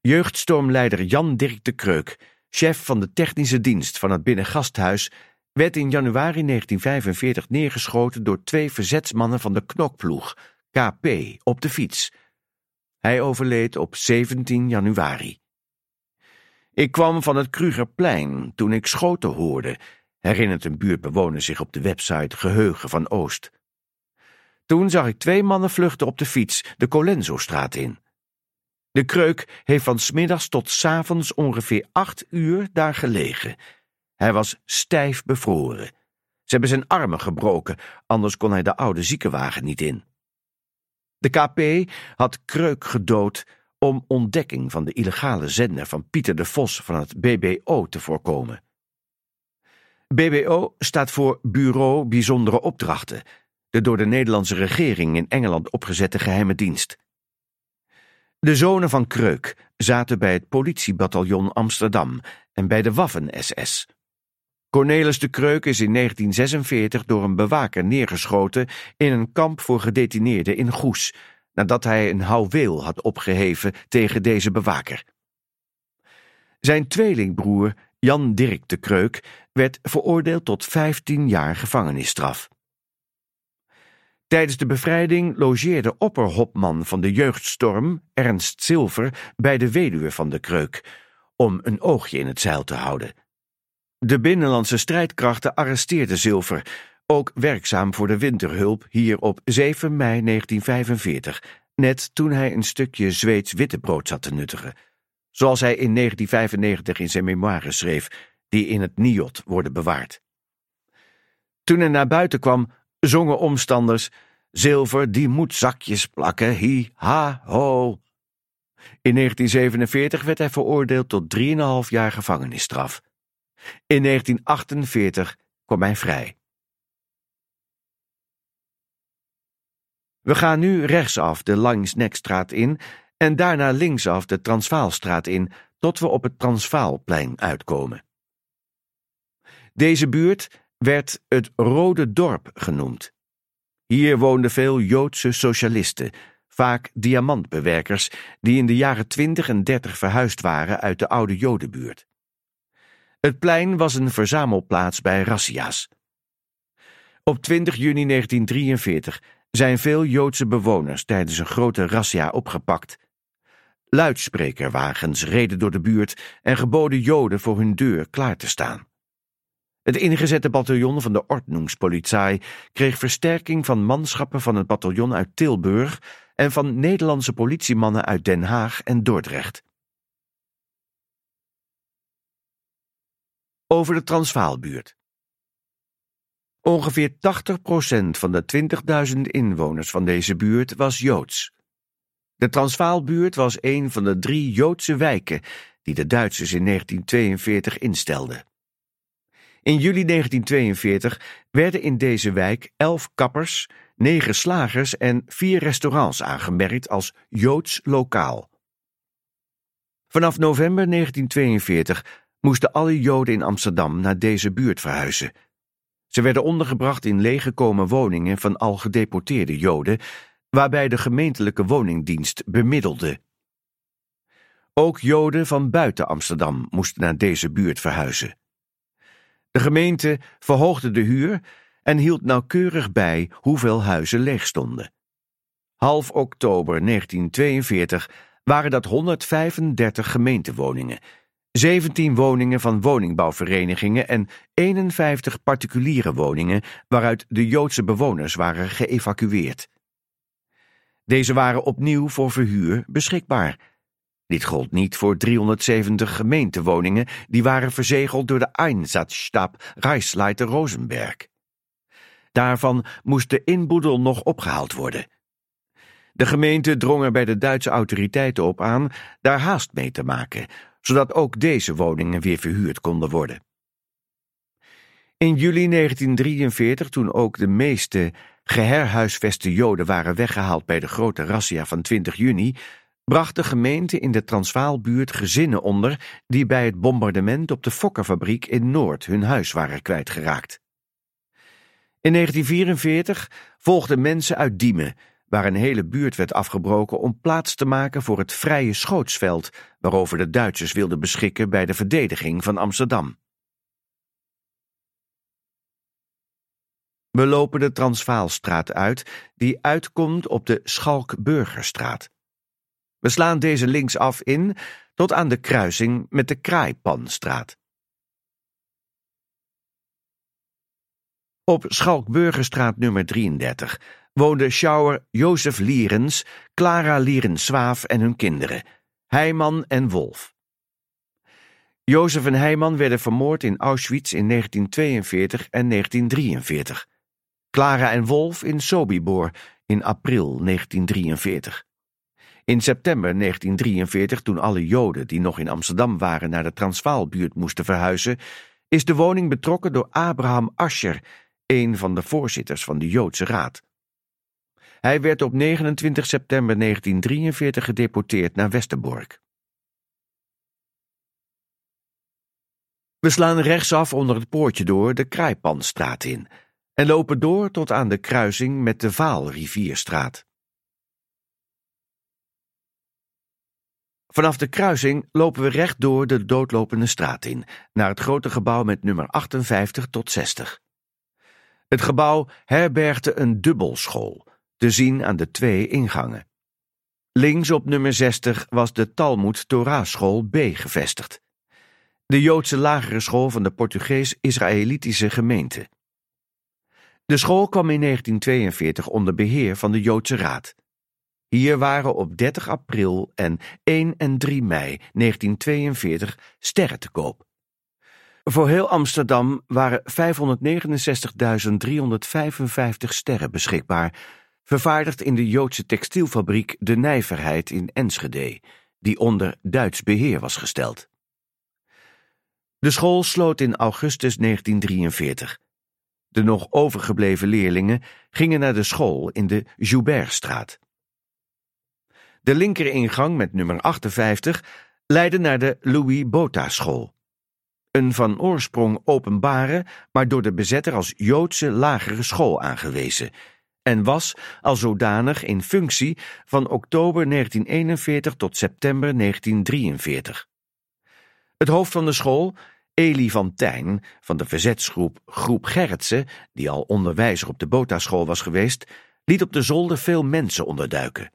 Jeugdstormleider Jan Dirk De Kreuk, chef van de technische dienst van het Binnengasthuis, werd in januari 1945 neergeschoten door twee verzetsmannen van de knokploeg, KP, op de fiets. Hij overleed op 17 januari. Ik kwam van het Krugerplein toen ik schoten hoorde, herinnert een buurtbewoner zich op de website Geheugen van Oost. Toen zag ik twee mannen vluchten op de fiets de Colenso-straat in. De kreuk heeft van smiddags tot s avonds ongeveer acht uur daar gelegen. Hij was stijf bevroren. Ze hebben zijn armen gebroken, anders kon hij de oude ziekenwagen niet in. De KP had Kreuk gedood om ontdekking van de illegale zender van Pieter de Vos van het BBO te voorkomen. BBO staat voor Bureau Bijzondere Opdrachten de door de Nederlandse regering in Engeland opgezette geheime dienst. De zonen van Kreuk zaten bij het politiebataljon Amsterdam en bij de Waffen-SS. Cornelis de Kreuk is in 1946 door een bewaker neergeschoten in een kamp voor gedetineerden in Goes, nadat hij een houweel had opgeheven tegen deze bewaker. Zijn tweelingbroer Jan Dirk de Kreuk werd veroordeeld tot 15 jaar gevangenisstraf. Tijdens de bevrijding logeerde opperhopman van de jeugdstorm, Ernst Zilver, bij de weduwe van de kreuk, om een oogje in het zeil te houden. De binnenlandse strijdkrachten arresteerden Zilver, ook werkzaam voor de winterhulp hier op 7 mei 1945, net toen hij een stukje Zweeds wittebrood zat te nuttigen, zoals hij in 1995 in zijn memoires schreef, die in het NIOT worden bewaard. Toen hij naar buiten kwam, zongen omstanders: Zilver, die moet zakjes plakken, hi, ha, ho. In 1947 werd hij veroordeeld tot 3,5 jaar gevangenisstraf. In 1948 kwam hij vrij. We gaan nu rechtsaf de Langsnekstraat in en daarna linksaf de Transvaalstraat in, tot we op het Transvaalplein uitkomen. Deze buurt werd het Rode Dorp genoemd. Hier woonden veel Joodse socialisten, vaak diamantbewerkers, die in de jaren 20 en 30 verhuisd waren uit de oude Jodenbuurt. Het plein was een verzamelplaats bij razzia's. Op 20 juni 1943 zijn veel Joodse bewoners tijdens een grote razzia opgepakt. Luidsprekerwagens reden door de buurt en geboden Joden voor hun deur klaar te staan. Het ingezette bataljon van de Ordnungspolizei kreeg versterking van manschappen van het bataljon uit Tilburg en van Nederlandse politiemannen uit Den Haag en Dordrecht. Over de Transvaalbuurt. Ongeveer 80% van de 20.000 inwoners van deze buurt was Joods. De Transvaalbuurt was een van de drie Joodse wijken die de Duitsers in 1942 instelden. In juli 1942 werden in deze wijk elf kappers, negen slagers en vier restaurants aangemerkt als Joods lokaal. Vanaf november 1942 moesten alle Joden in Amsterdam naar deze buurt verhuizen. Ze werden ondergebracht in leeggekomen woningen van al gedeporteerde Joden, waarbij de gemeentelijke woningdienst bemiddelde. Ook Joden van buiten Amsterdam moesten naar deze buurt verhuizen. De gemeente verhoogde de huur en hield nauwkeurig bij hoeveel huizen leeg stonden. Half oktober 1942 waren dat 135 gemeentewoningen 17 woningen van woningbouwverenigingen en 51 particuliere woningen waaruit de Joodse bewoners waren geëvacueerd. Deze waren opnieuw voor verhuur beschikbaar. Dit gold niet voor 370 gemeentewoningen die waren verzegeld door de Einsatzstab Reichsleiter Rosenberg. Daarvan moest de inboedel nog opgehaald worden. De gemeente drong er bij de Duitse autoriteiten op aan daar haast mee te maken, zodat ook deze woningen weer verhuurd konden worden. In juli 1943, toen ook de meeste geherhuisveste Joden waren weggehaald bij de grote razzia van 20 juni, bracht de gemeente in de Transvaalbuurt gezinnen onder die bij het bombardement op de Fokkerfabriek in Noord hun huis waren kwijtgeraakt. In 1944 volgden mensen uit Diemen, waar een hele buurt werd afgebroken om plaats te maken voor het vrije schootsveld waarover de Duitsers wilden beschikken bij de verdediging van Amsterdam. We lopen de Transvaalstraat uit, die uitkomt op de Schalkburgerstraat. We slaan deze linksaf in tot aan de kruising met de Kraaipanstraat. Op Schalkburgerstraat nummer 33 woonden Schouwer Jozef Lierens, Clara Lierens-Zwaaf en hun kinderen, Heijman en Wolf. Jozef en Heijman werden vermoord in Auschwitz in 1942 en 1943. Clara en Wolf in Sobibor in april 1943. In september 1943, toen alle Joden die nog in Amsterdam waren naar de Transvaalbuurt moesten verhuizen, is de woning betrokken door Abraham Ascher, een van de voorzitters van de Joodse Raad. Hij werd op 29 september 1943 gedeporteerd naar Westerbork. We slaan rechtsaf onder het poortje door de Kraaipanstraat in en lopen door tot aan de kruising met de Vaalrivierstraat. Vanaf de kruising lopen we recht door de doodlopende straat in, naar het grote gebouw met nummer 58 tot 60. Het gebouw herbergde een dubbelschool, te zien aan de twee ingangen. Links op nummer 60 was de Talmud Torah School B gevestigd. De Joodse lagere school van de Portugees-Israëlitische gemeente. De school kwam in 1942 onder beheer van de Joodse Raad. Hier waren op 30 april en 1 en 3 mei 1942 sterren te koop. Voor heel Amsterdam waren 569.355 sterren beschikbaar, vervaardigd in de Joodse textielfabriek De Nijverheid in Enschede, die onder Duits beheer was gesteld. De school sloot in augustus 1943. De nog overgebleven leerlingen gingen naar de school in de Joubertstraat. De linkeringang met nummer 58 leidde naar de Louis Botha School. Een van oorsprong openbare, maar door de bezetter als Joodse lagere school aangewezen, en was al zodanig in functie van oktober 1941 tot september 1943. Het hoofd van de school, Elie van Tijn, van de verzetsgroep Groep Gerritsen, die al onderwijzer op de Botha-school was geweest, liet op de zolder veel mensen onderduiken.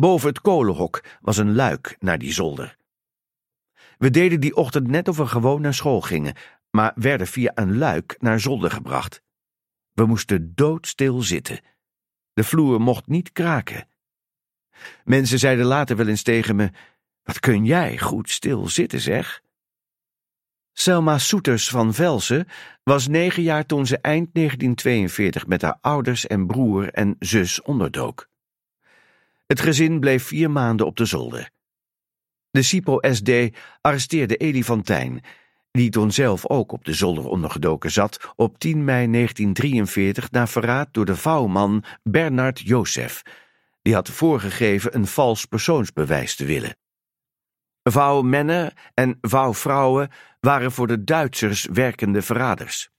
Boven het kolenhok was een luik naar die zolder. We deden die ochtend net of we gewoon naar school gingen, maar werden via een luik naar zolder gebracht. We moesten doodstil zitten. De vloer mocht niet kraken. Mensen zeiden later wel eens tegen me: Wat kun jij goed stil zitten, zeg? Selma Soeters van Velsen was negen jaar toen ze eind 1942 met haar ouders en broer en zus onderdook. Het gezin bleef vier maanden op de zolder. De SIPO-SD arresteerde Elie van Tijn, die toen zelf ook op de zolder ondergedoken zat, op 10 mei 1943 na verraad door de vouwman Bernard Jozef. Die had voorgegeven een vals persoonsbewijs te willen. Vouwmannen en vouwvrouwen waren voor de Duitsers werkende verraders.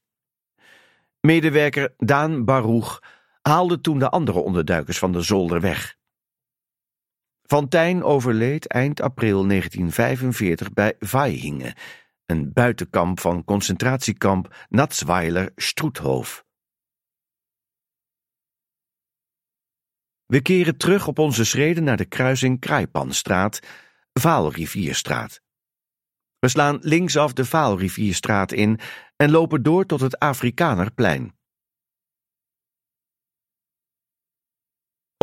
Medewerker Daan Baruch haalde toen de andere onderduikers van de zolder weg. Van overleed eind april 1945 bij Vaihingen, een buitenkamp van concentratiekamp Natzweiler Stroethof. We keren terug op onze schreden naar de kruising Kraaipanstraat, Vaalrivierstraat. We slaan linksaf de Vaalrivierstraat in en lopen door tot het Afrikanerplein.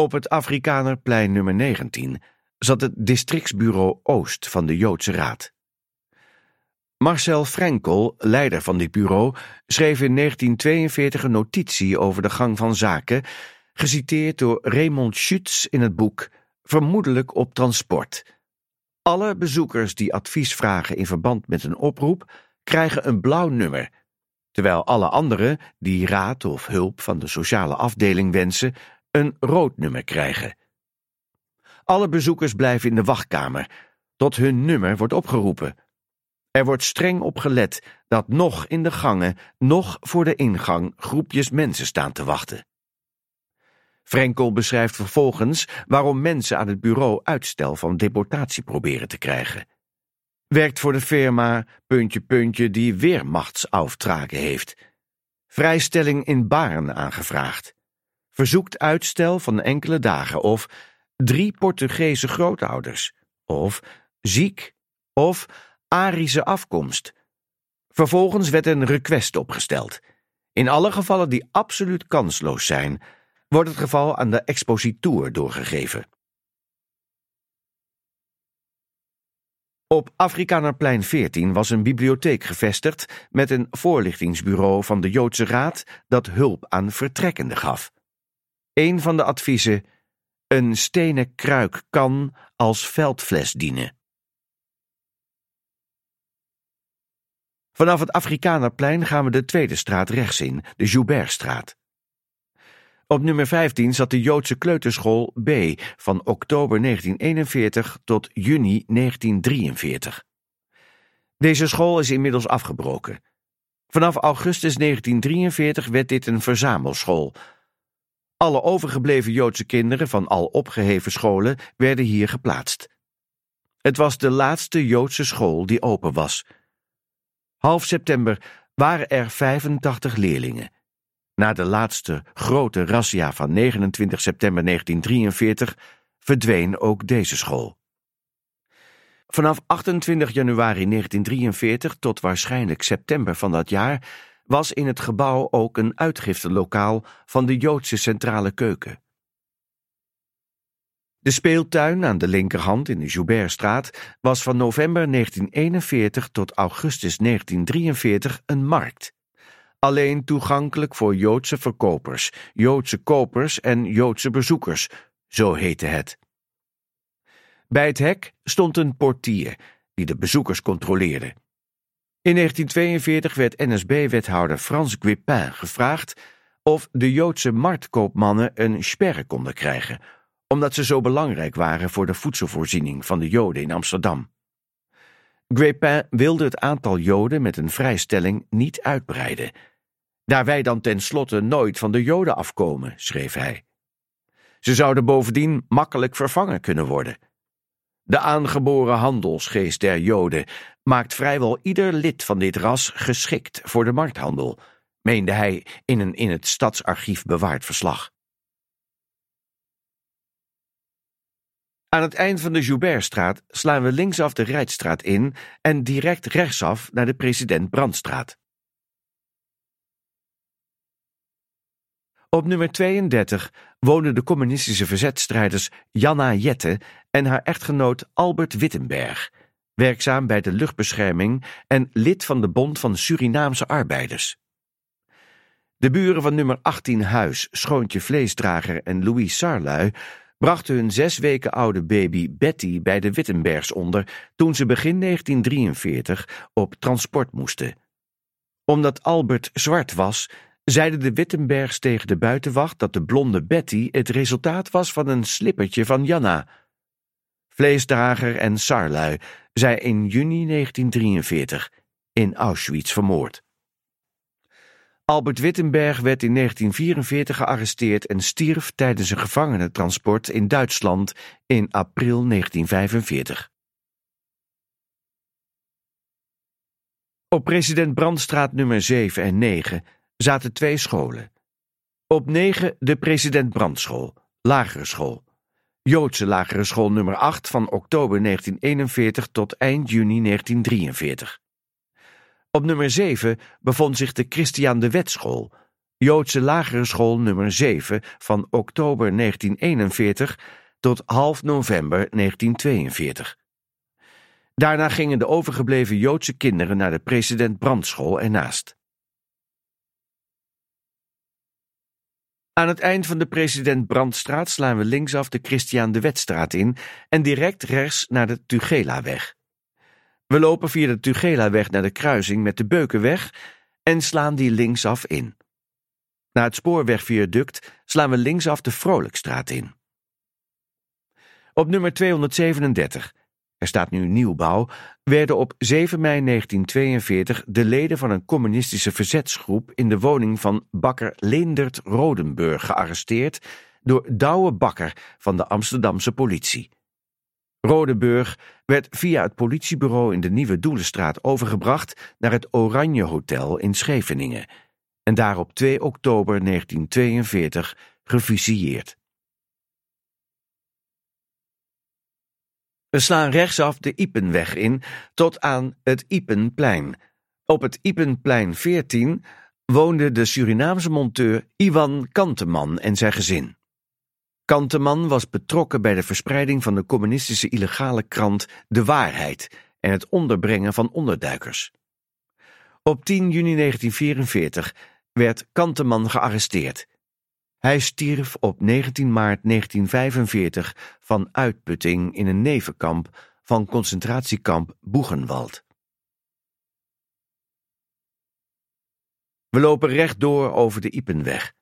Op het Afrikanerplein nummer 19 zat het districtsbureau Oost van de Joodse Raad. Marcel Frenkel, leider van dit bureau, schreef in 1942 een notitie over de gang van zaken, geciteerd door Raymond Schütz in het boek Vermoedelijk op transport. Alle bezoekers die advies vragen in verband met een oproep, krijgen een blauw nummer, terwijl alle anderen die raad of hulp van de sociale afdeling wensen, een rood nummer krijgen. Alle bezoekers blijven in de wachtkamer, tot hun nummer wordt opgeroepen. Er wordt streng op gelet dat nog in de gangen, nog voor de ingang groepjes mensen staan te wachten. Frenkel beschrijft vervolgens waarom mensen aan het bureau uitstel van deportatie proberen te krijgen. Werkt voor de firma puntje puntje die weermachtsaftragen heeft. Vrijstelling in Baren aangevraagd. Verzoekt uitstel van enkele dagen of drie Portugese grootouders of ziek of Arische afkomst. Vervolgens werd een request opgesteld. In alle gevallen die absoluut kansloos zijn, wordt het geval aan de expositour doorgegeven. Op Afrikanerplein 14 was een bibliotheek gevestigd met een voorlichtingsbureau van de Joodse Raad dat hulp aan vertrekkenden gaf. Een van de adviezen: een stenen kruik kan als veldfles dienen. Vanaf het Afrikanerplein gaan we de tweede straat rechts in, de Joubertstraat. Op nummer 15 zat de Joodse kleuterschool B van oktober 1941 tot juni 1943. Deze school is inmiddels afgebroken. Vanaf augustus 1943 werd dit een verzamelschool. Alle overgebleven Joodse kinderen van al opgeheven scholen werden hier geplaatst. Het was de laatste Joodse school die open was. Half september waren er 85 leerlingen. Na de laatste grote razzia van 29 september 1943 verdween ook deze school. Vanaf 28 januari 1943 tot waarschijnlijk september van dat jaar was in het gebouw ook een uitgiftelokaal van de Joodse Centrale Keuken. De speeltuin aan de linkerhand in de Joubertstraat was van november 1941 tot augustus 1943 een markt. Alleen toegankelijk voor Joodse verkopers, Joodse kopers en Joodse bezoekers, zo heette het. Bij het hek stond een portier die de bezoekers controleerde. In 1942 werd NSB-wethouder Frans Guépin gevraagd of de Joodse marktkoopmannen een sperre konden krijgen omdat ze zo belangrijk waren voor de voedselvoorziening van de Joden in Amsterdam. Guépin wilde het aantal Joden met een vrijstelling niet uitbreiden. Daar wij dan tenslotte nooit van de Joden afkomen, schreef hij. Ze zouden bovendien makkelijk vervangen kunnen worden. De aangeboren handelsgeest der Joden maakt vrijwel ieder lid van dit ras geschikt voor de markthandel, meende hij in een in het stadsarchief bewaard verslag. Aan het eind van de Joubertstraat slaan we linksaf de Rijtstraat in en direct rechtsaf naar de President Brandstraat. Op nummer 32 wonen de communistische verzetstrijders Janna Jette en haar echtgenoot Albert Wittenberg, werkzaam bij de luchtbescherming en lid van de Bond van Surinaamse Arbeiders. De buren van nummer 18 Huis, Schoontje Vleesdrager en Louis Sarlui brachten hun zes weken oude baby Betty bij de Wittenbergs onder toen ze begin 1943 op transport moesten. Omdat Albert zwart was, zeiden de Wittenbergs tegen de buitenwacht dat de blonde Betty het resultaat was van een slippertje van Janna. Vleesdrager en Sarlui zij in juni 1943 in Auschwitz vermoord. Albert Wittenberg werd in 1944 gearresteerd en stierf tijdens een gevangenentransport in Duitsland in april 1945. Op president Brandstraat nummer 7 en 9 zaten twee scholen. Op 9 de president Brandschool, lagere school. Joodse lagere school nummer 8 van oktober 1941 tot eind juni 1943. Op nummer 7 bevond zich de Christian de Wetschool, Joodse lagere school nummer 7 van oktober 1941 tot half november 1942. Daarna gingen de overgebleven Joodse kinderen naar de president Brandschool ernaast. Aan het eind van de president Brandstraat slaan we linksaf de Christiaan de Wetstraat in en direct rechts naar de Tugelaweg. We lopen via de Tugelaweg naar de kruising met de Beukenweg en slaan die linksaf in. Na het spoorwegviaduct slaan we linksaf de Vrolijkstraat in. Op nummer 237, er staat nu nieuwbouw, werden op 7 mei 1942 de leden van een communistische verzetsgroep in de woning van bakker Leendert Rodenburg gearresteerd door Douwe Bakker van de Amsterdamse politie. Rodenburg werd via het politiebureau in de Nieuwe Doelenstraat overgebracht naar het Oranje Hotel in Scheveningen en daar op 2 oktober 1942 gefusilleerd. We slaan rechtsaf de Ipenweg in tot aan het Ipenplein. Op het Ipenplein 14 woonde de Surinaamse monteur Iwan Kanteman en zijn gezin. Kanteman was betrokken bij de verspreiding van de communistische illegale krant De Waarheid en het onderbrengen van onderduikers. Op 10 juni 1944 werd Kanteman gearresteerd. Hij stierf op 19 maart 1945 van uitputting in een nevenkamp van concentratiekamp Boegenwald. We lopen rechtdoor over de Ipenweg.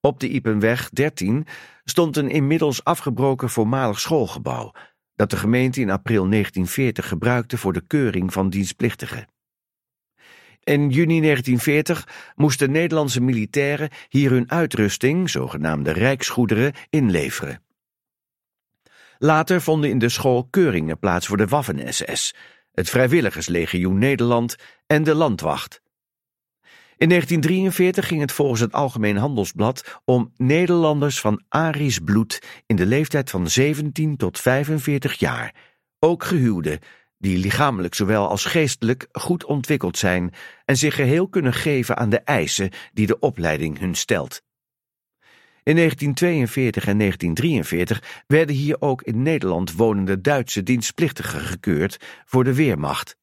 Op de Ipenweg 13 stond een inmiddels afgebroken voormalig schoolgebouw dat de gemeente in april 1940 gebruikte voor de keuring van dienstplichtigen. In juni 1940 moesten Nederlandse militairen hier hun uitrusting, zogenaamde rijksgoederen, inleveren. Later vonden in de school keuringen plaats voor de Waffen-SS, het Vrijwilligerslegioen Nederland en de Landwacht. In 1943 ging het volgens het Algemeen Handelsblad om Nederlanders van Arisch bloed in de leeftijd van 17 tot 45 jaar, ook gehuwden, die lichamelijk zowel als geestelijk goed ontwikkeld zijn en zich geheel kunnen geven aan de eisen die de opleiding hun stelt. In 1942 en 1943 werden hier ook in Nederland wonende Duitse dienstplichtigen gekeurd voor de Weermacht.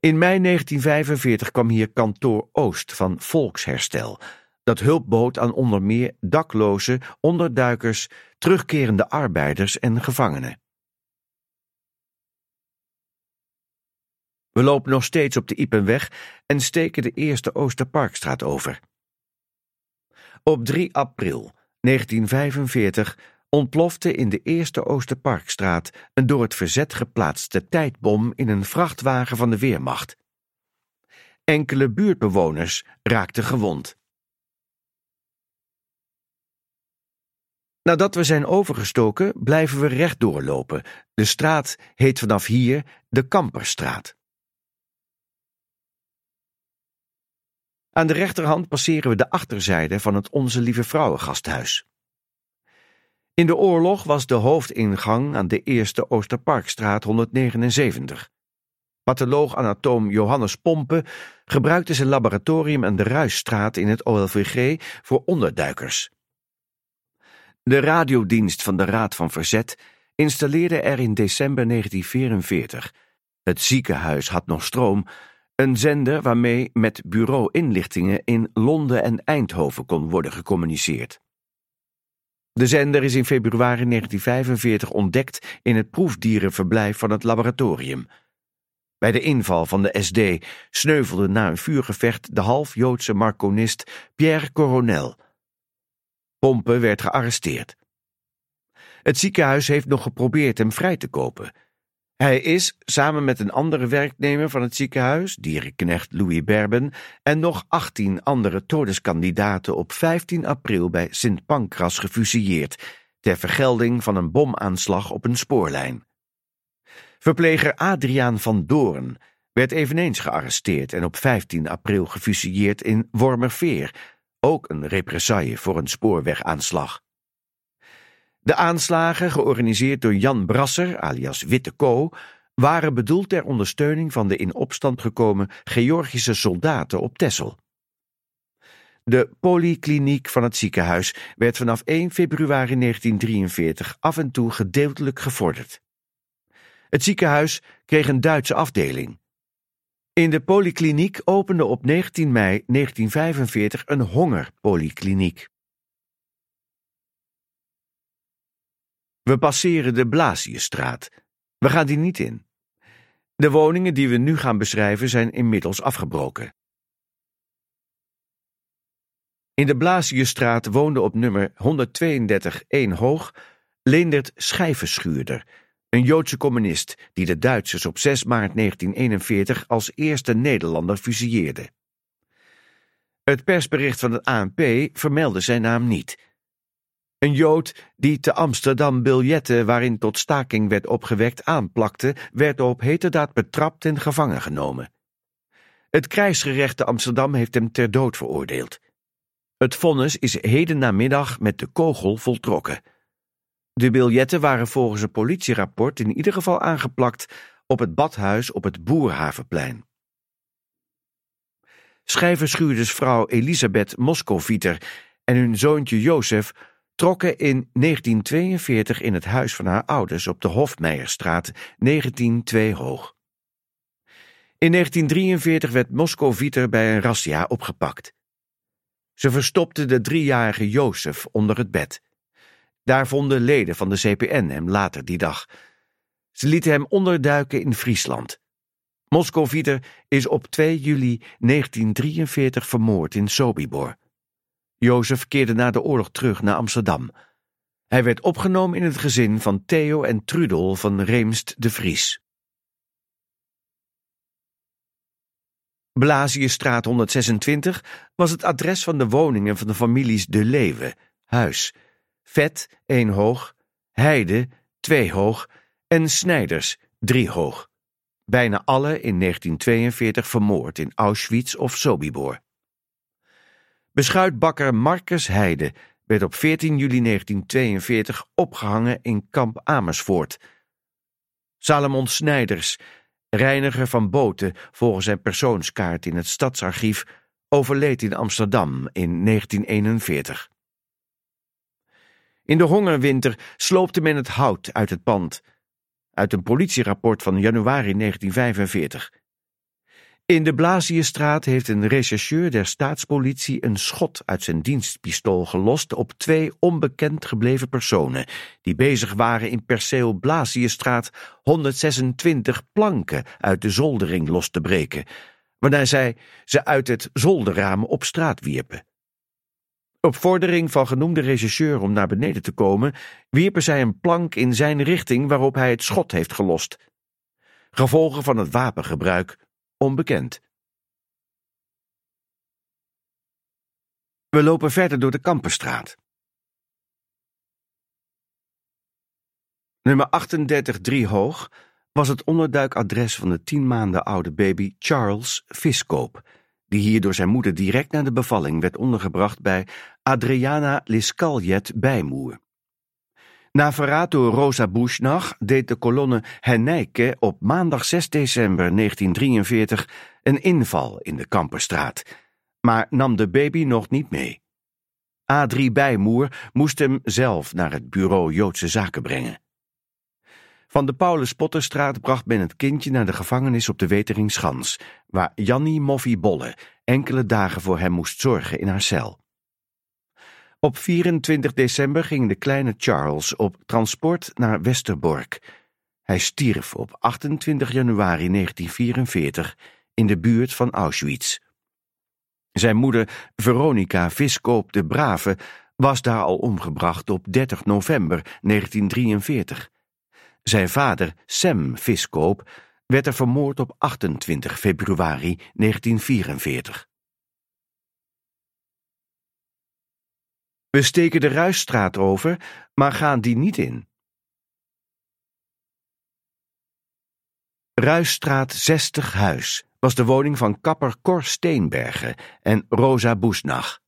In mei 1945 kwam hier kantoor Oost van Volksherstel, dat hulp bood aan onder meer daklozen, onderduikers, terugkerende arbeiders en gevangenen. We lopen nog steeds op de Ipenweg en steken de eerste Oosterparkstraat over. Op 3 april 1945 ontplofte in de eerste Oosterparkstraat een door het verzet geplaatste tijdbom in een vrachtwagen van de Weermacht. Enkele buurtbewoners raakten gewond. Nadat we zijn overgestoken, blijven we rechtdoor lopen. De straat heet vanaf hier de Kamperstraat. Aan de rechterhand passeren we de achterzijde van het Onze Lieve Vrouwengasthuis. In de oorlog was de hoofdingang aan de Eerste Oosterparkstraat 179. Patholoog-anatoom Johannes Pompe gebruikte zijn laboratorium aan de Ruisstraat in het OLVG voor onderduikers. De radiodienst van de Raad van Verzet installeerde er in december 1944. Het ziekenhuis had nog stroom, een zender waarmee met bureau inlichtingen in Londen en Eindhoven kon worden gecommuniceerd. De zender is in februari 1945 ontdekt in het proefdierenverblijf van het laboratorium. Bij de inval van de SD sneuvelde na een vuurgevecht de half-Joodse marconist Pierre Coronel. Pompe werd gearresteerd. Het ziekenhuis heeft nog geprobeerd hem vrij te kopen. Hij is, samen met een andere werknemer van het ziekenhuis, dierenknecht Louis Berben, en nog 18 andere todeskandidaten op 15 april bij Sint Pancras gefusilleerd, ter vergelding van een bomaanslag op een spoorlijn. Verpleger Adriaan van Doorn werd eveneens gearresteerd en op 15 april gefusilleerd in Wormerveer, ook een represaille voor een spoorwegaanslag. De aanslagen, georganiseerd door Jan Brasser, alias Witte Ko, waren bedoeld ter ondersteuning van de in opstand gekomen Georgische soldaten op Texel. De polykliniek van het ziekenhuis werd vanaf 1 februari 1943 af en toe gedeeltelijk gevorderd. Het ziekenhuis kreeg een Duitse afdeling. In de polykliniek opende op 19 mei 1945 een hongerpolykliniek. We passeren de Blasiusstraat. We gaan die niet in. De woningen die we nu gaan beschrijven zijn inmiddels afgebroken. In de Blasiusstraat woonde op nummer 132 1 hoog Leendert Schijvenschuurder, een Joodse communist die de Duitsers op 6 maart 1941 als eerste Nederlander fusilleerde. Het persbericht van het ANP vermeldde zijn naam niet. Een Jood die te Amsterdam biljetten waarin tot staking werd opgewekt aanplakte, werd op heterdaad betrapt en gevangen genomen. Het krijgsgerecht te Amsterdam heeft hem ter dood veroordeeld. Het vonnis is heden namiddag met de kogel voltrokken. De biljetten waren volgens een politierapport in ieder geval aangeplakt op het badhuis op het Boerhavenplein. Schrijverschuurders vrouw Elisabeth Moskovieter en hun zoontje Jozef trokken in 1942 in het huis van haar ouders op de Hofmeijerstraat 192 hoog. In 1943 werd Moskovieter bij een razzia opgepakt. Ze verstopte de driejarige Jozef onder het bed. Daar vonden leden van de CPN hem later die dag. Ze lieten hem onderduiken in Friesland. Moskovieter is op 2 juli 1943 vermoord in Sobibor. Jozef keerde na de oorlog terug naar Amsterdam. Hij werd opgenomen in het gezin van Theo en Trudel van Reemst de Vries. Blaziusstraat 126 was het adres van de woningen van de families De Leeuwen, Huis, Vet, 1 hoog, Heide, 2 hoog en Snijders, 3 hoog. Bijna alle in 1942 vermoord in Auschwitz of Sobibor. Beschuitbakker Marcus Heide werd op 14 juli 1942 opgehangen in kamp Amersfoort. Salomon Snijders reiniger van boten volgens zijn persoonskaart in het stadsarchief, overleed in Amsterdam in 1941. In de hongerwinter sloopte men het hout uit het pand. Uit een politierapport van januari 1945. In de Blaziestraat heeft een rechercheur der staatspolitie een schot uit zijn dienstpistool gelost op twee onbekend gebleven personen die bezig waren in perceel Blaziestraat 126 planken uit de zoldering los te breken, waarna zij ze uit het zolderraam op straat wierpen. Op vordering van genoemde rechercheur om naar beneden te komen, wierpen zij een plank in zijn richting waarop hij het schot heeft gelost. Gevolgen van het wapengebruik onbekend. We lopen verder door de Kampenstraat. Nummer 38 3 hoog was het onderduikadres van de tien maanden oude baby Charles Viskoop, die hier door zijn moeder direct na de bevalling werd ondergebracht bij Adriana Liscaljet Bijmoer. Na verraad door Rosa Bushnach deed de kolonne Hennijke op maandag 6 december 1943 een inval in de Kamperstraat, maar nam de baby nog niet mee. Adrie Bijmoer moest hem zelf naar het bureau Joodse Zaken brengen. Van de Paulus Potterstraat bracht men het kindje naar de gevangenis op de Weteringschans, waar Jannie Moffie Bolle enkele dagen voor hem moest zorgen in haar cel. Op 24 december ging de kleine Charles op transport naar Westerbork. Hij stierf op 28 januari 1944 in de buurt van Auschwitz. Zijn moeder, Veronica Viskoop de Brave, was daar al omgebracht op 30 november 1943. Zijn vader, Sam Viskoop, werd er vermoord op 28 februari 1944. We steken de Ruisstraat over, maar gaan die niet in. Ruisstraat 60 Huis was de woning van kapper Cor Steenbergen en Rosa Boesnach.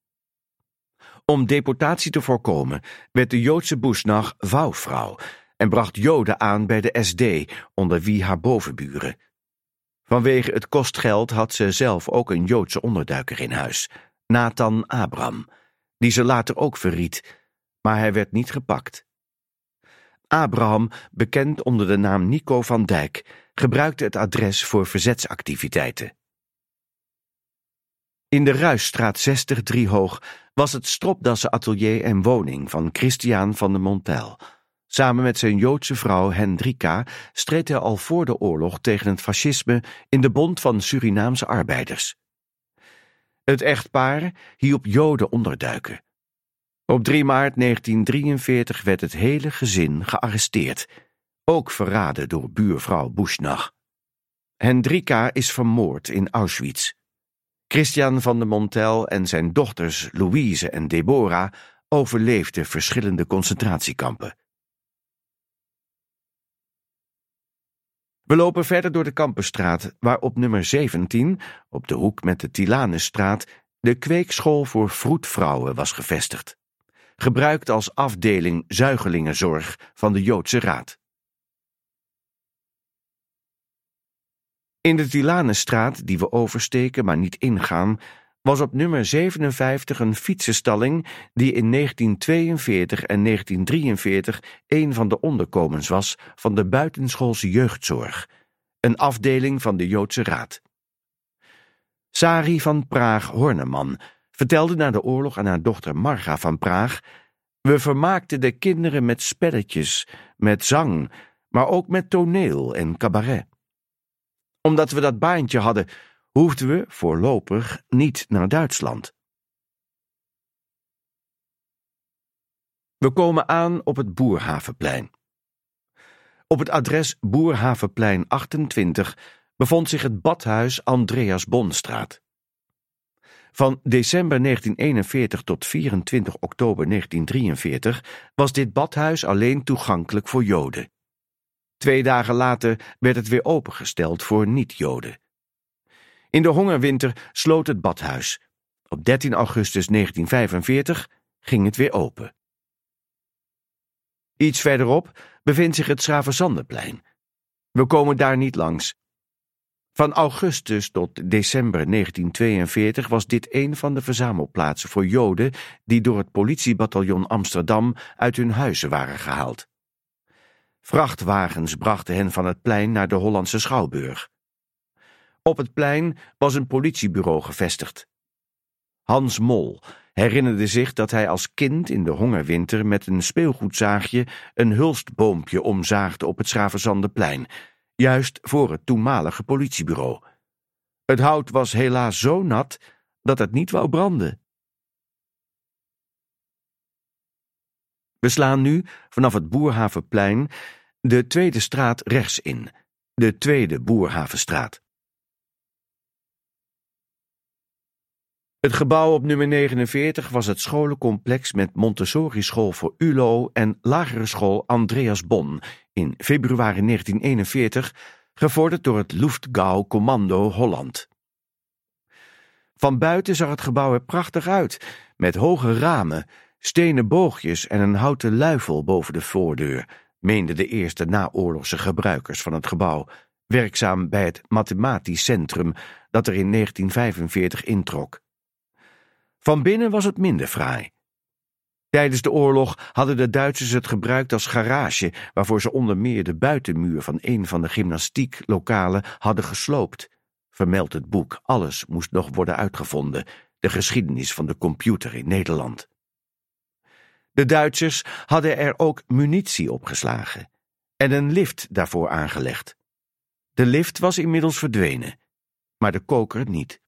Om deportatie te voorkomen werd de Joodse Bushnach vouwvrouw en bracht Joden aan bij de SD, onder wie haar bovenburen. Vanwege het kostgeld had ze zelf ook een Joodse onderduiker in huis, Nathan Abram, die ze later ook verriet, maar hij werd niet gepakt. Abraham, bekend onder de naam Nico van Dijk, gebruikte het adres voor verzetsactiviteiten. In de Ruisstraat 60 Driehoog was het stropdassen atelier en woning van Christian van de Montel. Samen met zijn Joodse vrouw Hendrika streed hij al voor de oorlog tegen het fascisme in de Bond van Surinaamse Arbeiders. Het echtpaar hielp Joden onderduiken. Op 3 maart 1943 werd het hele gezin gearresteerd, ook verraden door buurvrouw Bushnach. Hendrika is vermoord in Auschwitz. Christian van de Montel en zijn dochters Louise en Deborah overleefden verschillende concentratiekampen. We lopen verder door de Kampenstraat, waar op nummer 17, op de hoek met de Tilanusstraat, de kweekschool voor vroedvrouwen was gevestigd. Gebruikt als afdeling zuigelingenzorg van de Joodse Raad. In de Tilanusstraat, die we oversteken maar niet ingaan, was op nummer 57 een fietsenstalling die in 1942 en 1943 een van de onderkomens was van de buitenschoolse jeugdzorg, een afdeling van de Joodse Raad. Sari van Praag-Horneman vertelde na de oorlog aan haar dochter Marga van Praag: We vermaakten de kinderen met spelletjes, met zang, maar ook met toneel en cabaret. Omdat we dat baantje hadden, hoefden we voorlopig niet naar Duitsland. We komen aan op het Boerhavenplein. Op het adres Boerhavenplein 28 bevond zich het badhuis Andreas Bonstraat. Van december 1941 tot 24 oktober 1943 was dit badhuis alleen toegankelijk voor Joden. Twee dagen later werd het weer opengesteld voor niet-Joden. In de hongerwinter sloot het badhuis. Op 13 augustus 1945 ging het weer open. Iets verderop bevindt zich het Schravenzandeplein. We komen daar niet langs. Van augustus tot december 1942 was dit een van de verzamelplaatsen voor Joden die door het politiebataljon Amsterdam uit hun huizen waren gehaald. Vrachtwagens brachten hen van het plein naar de Hollandse Schouwburg. Op het plein was een politiebureau gevestigd. Hans Mol herinnerde zich dat hij als kind in de hongerwinter met een speelgoedzaagje een hulstboompje omzaagde op het Schravenzandeplein, juist voor het toenmalige politiebureau. Het hout was helaas zo nat dat het niet wou branden. We slaan nu vanaf het Boerhavenplein de tweede straat rechts in, de tweede Boerhavenstraat. Het gebouw op nummer 49 was het scholencomplex met Montessori-school voor ULO en lagere school Andreas Bon in februari 1941, gevorderd door het Luftgau Commando Holland. Van buiten zag het gebouw er prachtig uit, met hoge ramen, stenen boogjes en een houten luifel boven de voordeur, meenden de eerste naoorlogse gebruikers van het gebouw, werkzaam bij het Mathematisch Centrum dat er in 1945 introk. Van binnen was het minder fraai. Tijdens de oorlog hadden de Duitsers het gebruikt als garage, waarvoor ze onder meer de buitenmuur van een van de gymnastieklokalen hadden gesloopt. Vermeldt het boek Alles moest nog worden uitgevonden, de geschiedenis van de computer in Nederland. De Duitsers hadden er ook munitie opgeslagen en een lift daarvoor aangelegd. De lift was inmiddels verdwenen, maar de koker niet.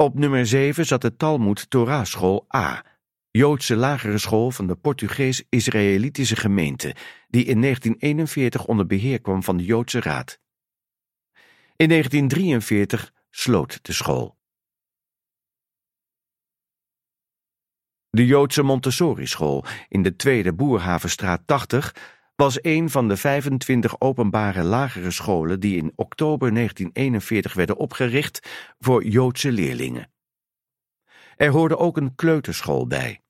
Op nummer 7 zat de Talmud Torah School A, Joodse lagere school van de Portugees-Israëlitische gemeente, die in 1941 onder beheer kwam van de Joodse Raad. In 1943 sloot de school. De Joodse Montessori-school in de Tweede Boerhavenstraat 80 was een van de 25 openbare lagere scholen die in oktober 1941 werden opgericht voor Joodse leerlingen. Er hoorde ook een kleuterschool bij.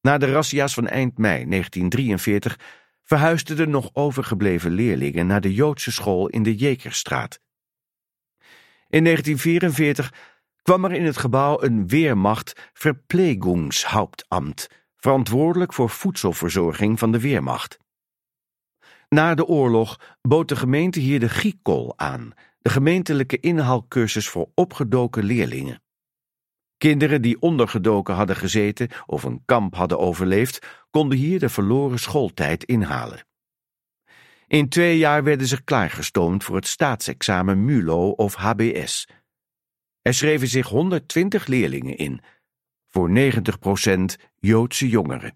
Na de razzia's van eind mei 1943 verhuisden de nog overgebleven leerlingen naar de Joodse school in de Jekerstraat. In 1944 kwam er in het gebouw een Weermacht Verplegungshauptamt, verantwoordelijk voor voedselverzorging van de Weermacht. Na de oorlog bood de gemeente hier de Giekol aan, de gemeentelijke inhaalcursus voor opgedoken leerlingen. Kinderen die ondergedoken hadden gezeten of een kamp hadden overleefd, konden hier de verloren schooltijd inhalen. In twee jaar werden ze klaargestoomd voor het staatsexamen MULO of HBS. Er schreven zich 120 leerlingen in, voor 90% Joodse jongeren.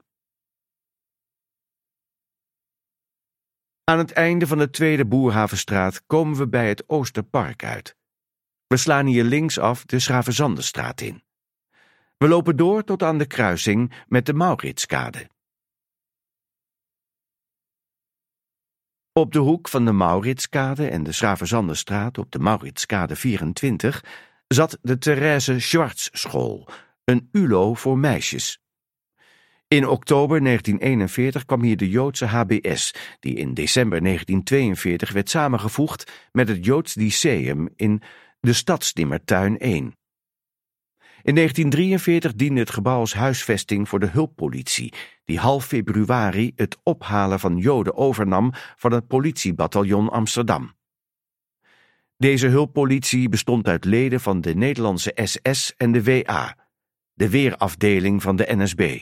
Aan het einde van de tweede Boerhavenstraat komen we bij het Oosterpark uit. We slaan hier linksaf de Schravenzandenstraat in. We lopen door tot aan de kruising met de Mauritskade. Op de hoek van de Mauritskade en de Schravenzandenstraat op de Mauritskade 24 zat de Therese Schwartz School, een ULO voor meisjes. In oktober 1941 kwam hier de Joodse HBS, die in december 1942 werd samengevoegd met het Joods Lyceum in de Stadsnimmertuin 1. In 1943 diende het gebouw als huisvesting voor de hulppolitie, die half februari het ophalen van Joden overnam van het politiebataljon Amsterdam. Deze hulppolitie bestond uit leden van de Nederlandse SS en de WA, de weerafdeling van de NSB.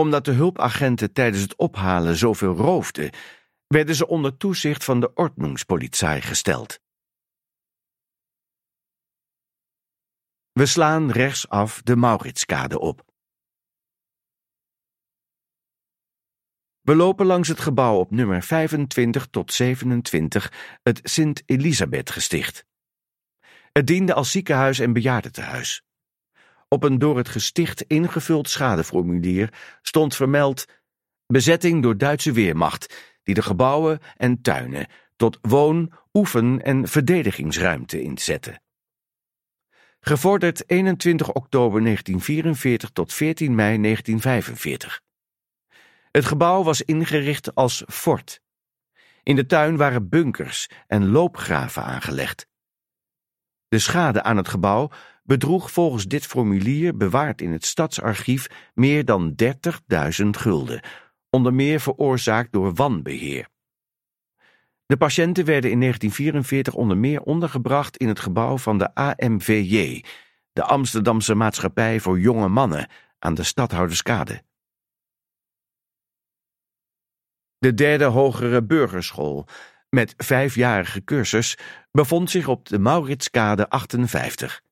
Omdat de hulpagenten tijdens het ophalen zoveel roofden, werden ze onder toezicht van de Ordnungspolizei gesteld. We slaan rechtsaf de Mauritskade op. We lopen langs het gebouw op nummer 25 tot 27, het Sint-Elisabeth-gesticht. Het diende als ziekenhuis en bejaardentehuis. Op een door het gesticht ingevuld schadeformulier stond vermeld bezetting door Duitse Weermacht, die de gebouwen en tuinen tot woon-, oefen- en verdedigingsruimte inzette. Gevorderd 21 oktober 1944 tot 14 mei 1945. Het gebouw was ingericht als fort. In de tuin waren bunkers en loopgraven aangelegd. De schade aan het gebouw bedroeg volgens dit formulier bewaard in het stadsarchief meer dan 30.000 gulden, onder meer veroorzaakt door wanbeheer. De patiënten werden in 1944 onder meer ondergebracht in het gebouw van de AMVJ, de Amsterdamse Maatschappij voor Jonge Mannen, aan de Stadhouderskade. De derde hogere burgerschool, met vijfjarige cursus, bevond zich op de Mauritskade 58.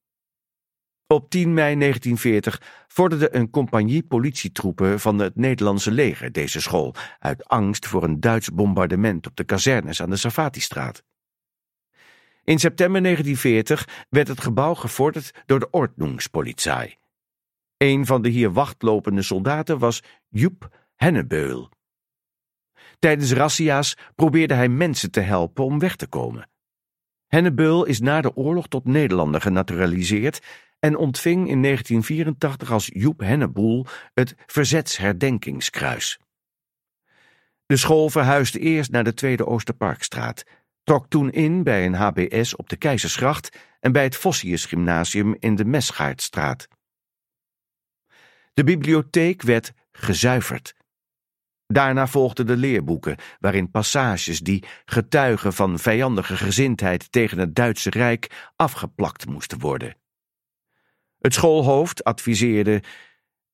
Op 10 mei 1940 vorderde een compagnie politietroepen van het Nederlandse leger deze school, uit angst voor een Duits bombardement op de kazernes aan de Safatistraat. In september 1940 werd het gebouw gevorderd door de Ordnungspolizei. Een van de hier wachtlopende soldaten was Joep Hennebeul. Tijdens razzia's probeerde hij mensen te helpen om weg te komen. Hennebeul is na de oorlog tot Nederlander genaturaliseerd en ontving in 1984 als Joep Henneboel het Verzetsherdenkingskruis. De school verhuisde eerst naar de Tweede Oosterparkstraat, trok toen in bij een HBS op de Keizersgracht en bij het Vossius Gymnasium in de Mesgaardstraat. De bibliotheek werd gezuiverd. Daarna volgden de leerboeken, waarin passages die getuigen van vijandige gezindheid tegen het Duitse Rijk afgeplakt moesten worden. Het schoolhoofd adviseerde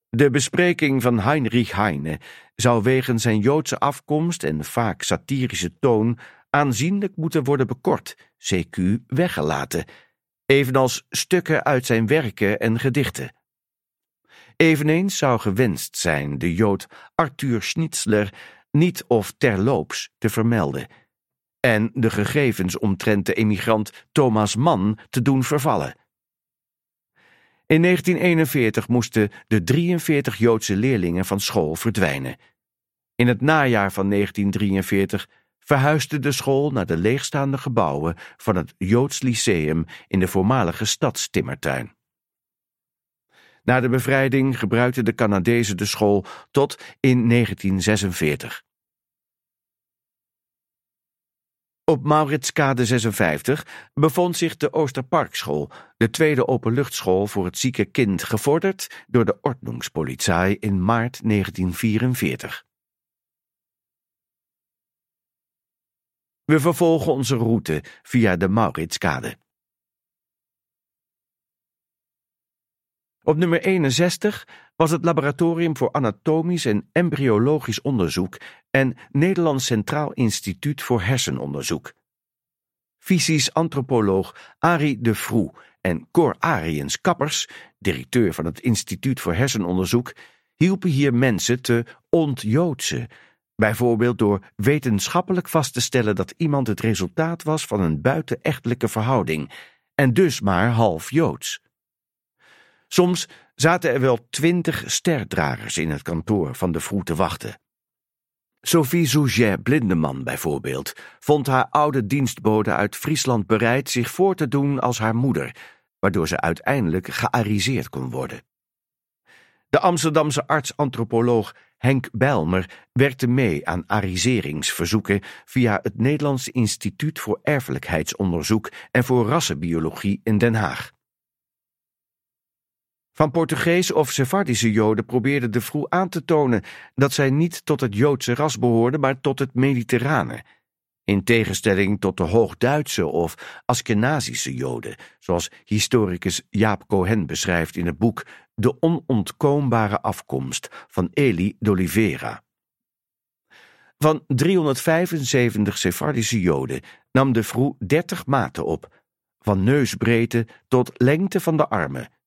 de bespreking van Heinrich Heine zou wegens zijn Joodse afkomst en vaak satirische toon aanzienlijk moeten worden bekort, CQ weggelaten, evenals stukken uit zijn werken en gedichten. Eveneens zou gewenst zijn de Jood Arthur Schnitzler niet of terloops te vermelden en de gegevens omtrent de emigrant Thomas Mann te doen vervallen. In 1941 moesten de 43 Joodse leerlingen van school verdwijnen. In het najaar van 1943 verhuisde de school naar de leegstaande gebouwen van het Joods Lyceum in de voormalige stadstimmertuin. Na de bevrijding gebruikten de Canadezen de school tot in 1946. Op Mauritskade 56 bevond zich de Oosterparkschool, de tweede openluchtschool voor het zieke kind, gevorderd door de Ordnungspolizei in maart 1944. We vervolgen onze route via de Mauritskade. Op nummer 61 was het Laboratorium voor Anatomisch en Embryologisch Onderzoek en Nederlands Centraal Instituut voor Hersenonderzoek. Fysisch antropoloog Arie de Vroe en Cor Ariens Kappers, directeur van het Instituut voor Hersenonderzoek, hielpen hier mensen te ontjoodsen, bijvoorbeeld door wetenschappelijk vast te stellen dat iemand het resultaat was van een buitenechtelijke verhouding en dus maar half Joods. Soms zaten er wel twintig sterdragers in het kantoor van de Vroe te wachten. Sophie Souget Blindeman bijvoorbeeld vond haar oude dienstbode uit Friesland bereid zich voor te doen als haar moeder, waardoor ze uiteindelijk geariseerd kon worden. De Amsterdamse arts-antropoloog Henk Bijlmer werkte mee aan ariseringsverzoeken via het Nederlands Instituut voor Erfelijkheidsonderzoek en voor Rassenbiologie in Den Haag. Van Portugese of Sephardische Joden probeerde de Vroe aan te tonen dat zij niet tot het Joodse ras behoorden, maar tot het Mediterrane. In tegenstelling tot de Hoogduitse of Askenazische Joden, zoals historicus Jaap Cohen beschrijft in het boek De onontkoombare afkomst van Eli d'Oliveira. Van 375 Sephardische Joden nam de Vroe 30 maten op, van neusbreedte tot lengte van de armen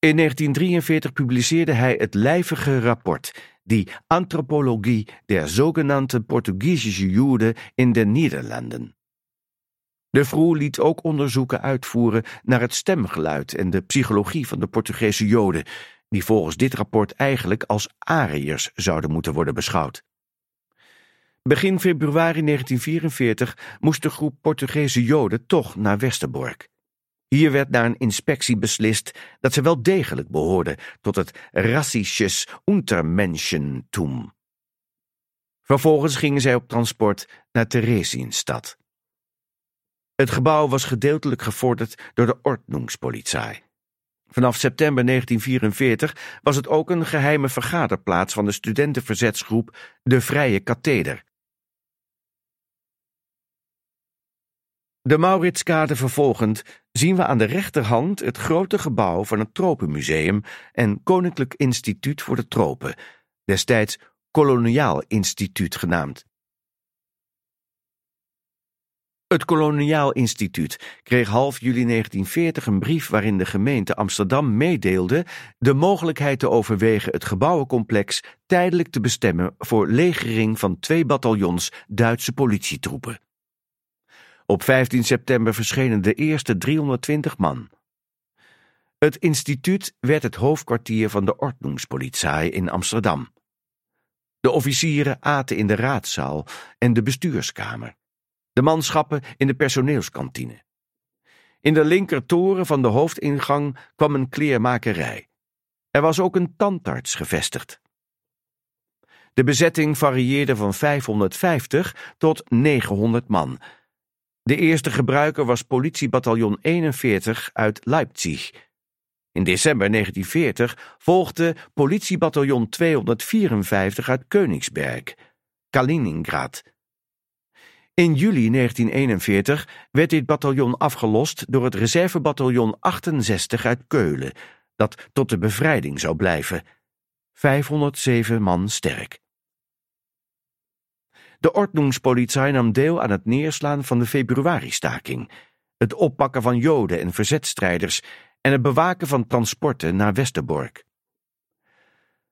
in 1943 publiceerde hij het lijvige rapport, die Anthropologie der zogenaamde Portugiesische Joden in de Nederlanden. De Vroe liet ook onderzoeken uitvoeren naar het stemgeluid en de psychologie van de Portugese Joden, die volgens dit rapport eigenlijk als Ariërs zouden moeten worden beschouwd. Begin februari 1944 moest de groep Portugese Joden toch naar Westerbork. Hier werd na een inspectie beslist dat ze wel degelijk behoorden tot het rassisches Untermenschentum. Vervolgens gingen zij op transport naar Theresienstad. Het gebouw was gedeeltelijk gevorderd door de Ordnungspolizei. Vanaf september 1944 was het ook een geheime vergaderplaats van de studentenverzetsgroep De Vrije Katheder. De Mauritskade vervolgend zien we aan de rechterhand het grote gebouw van het Tropenmuseum en Koninklijk Instituut voor de Tropen, destijds Koloniaal Instituut genaamd. Het Koloniaal Instituut kreeg half juli 1940 een brief waarin de gemeente Amsterdam meedeelde de mogelijkheid te overwegen het gebouwencomplex tijdelijk te bestemmen voor legering van twee bataljons Duitse politietroepen. Op 15 september verschenen de eerste 320 man. Het instituut werd het hoofdkwartier van de Ordnungspolizei in Amsterdam. De officieren aten in de raadzaal en de bestuurskamer. De manschappen in de personeelskantine. In de linkertoren van de hoofdingang kwam een kleermakerij. Er was ook een tandarts gevestigd. De bezetting varieerde van 550 tot 900 man de eerste gebruiker was politiebataljon 41 uit Leipzig. In december 1940 volgde politiebataljon 254 uit Königsberg, Kaliningrad. In juli 1941 werd dit bataljon afgelost door het reservebataljon 68 uit Keulen, dat tot de bevrijding zou blijven. 507 man sterk. De Ordnungspolizei nam deel aan het neerslaan van de februaristaking, het oppakken van joden en verzetstrijders en het bewaken van transporten naar Westerbork.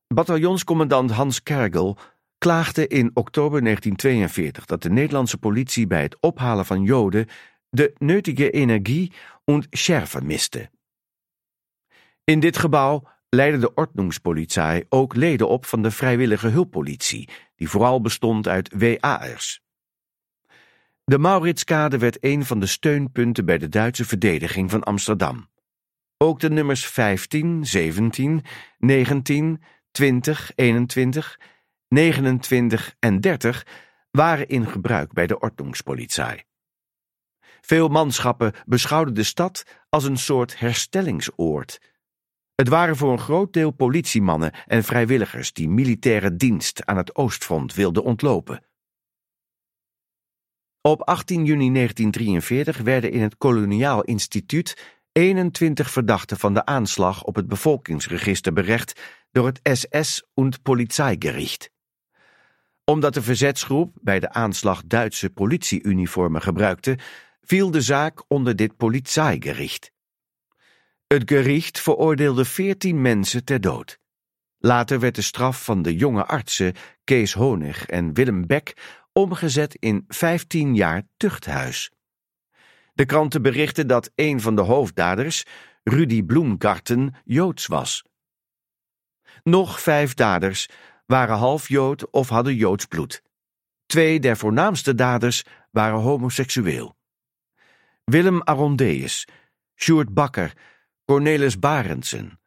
Bataljonscommandant Hans Kergel klaagde in oktober 1942 dat de Nederlandse politie bij het ophalen van joden de nötige energie en Schärfe miste. In dit gebouw leidde de Ordnungspolizei ook leden op van de vrijwillige hulppolitie, die vooral bestond uit WA'ers. De Mauritskade werd een van de steunpunten bij de Duitse verdediging van Amsterdam. Ook de nummers 15, 17, 19, 20, 21, 29 en 30 waren in gebruik bij de Ordnungspolizei. Veel manschappen beschouwden de stad als een soort herstellingsoord. Het waren voor een groot deel politiemannen en vrijwilligers die militaire dienst aan het oostfront wilden ontlopen. Op 18 juni 1943 werden in het Koloniaal Instituut 21 verdachten van de aanslag op het bevolkingsregister berecht door het SS- und Polizeigericht. Omdat de verzetsgroep bij de aanslag Duitse politieuniformen gebruikte, viel de zaak onder dit Polizeigericht. Het gericht veroordeelde 14 mensen ter dood. Later werd de straf van de jonge artsen Kees Honig en Willem Beck omgezet in 15 jaar tuchthuis. De kranten berichten dat een van de hoofddaders, Rudy Bloemgarten, Joods was. Nog vijf daders waren half Jood of hadden Joods bloed. Twee der voornaamste daders waren homoseksueel. Willem Arondeus, Sjoerd Bakker, Cornelis Barendsen,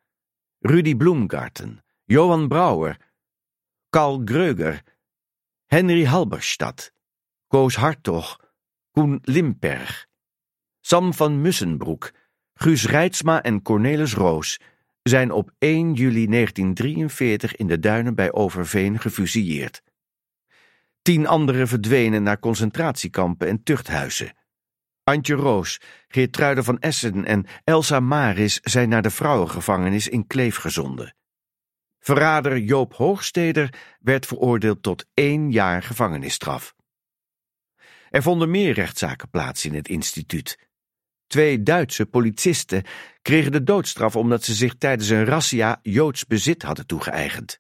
Rudy Bloemgarten, Johan Brouwer, Karl Greuger, Henry Halberstad, Koos Hartog, Koen Limperg, Sam van Mussenbroek, Guus Reitsma en Cornelis Roos zijn op 1 juli 1943 in de duinen bij Overveen gefusilleerd. Tien anderen verdwenen naar concentratiekampen en tuchthuizen. Antje Roos, Geertruide van Essen en Elsa Maris zijn naar de vrouwengevangenis in Kleef gezonden. Verrader Joop Hoogsteder werd veroordeeld tot één jaar gevangenisstraf. Er vonden meer rechtszaken plaats in het instituut. Twee Duitse policisten kregen de doodstraf omdat ze zich tijdens een razzia Joods bezit hadden toegeëigend.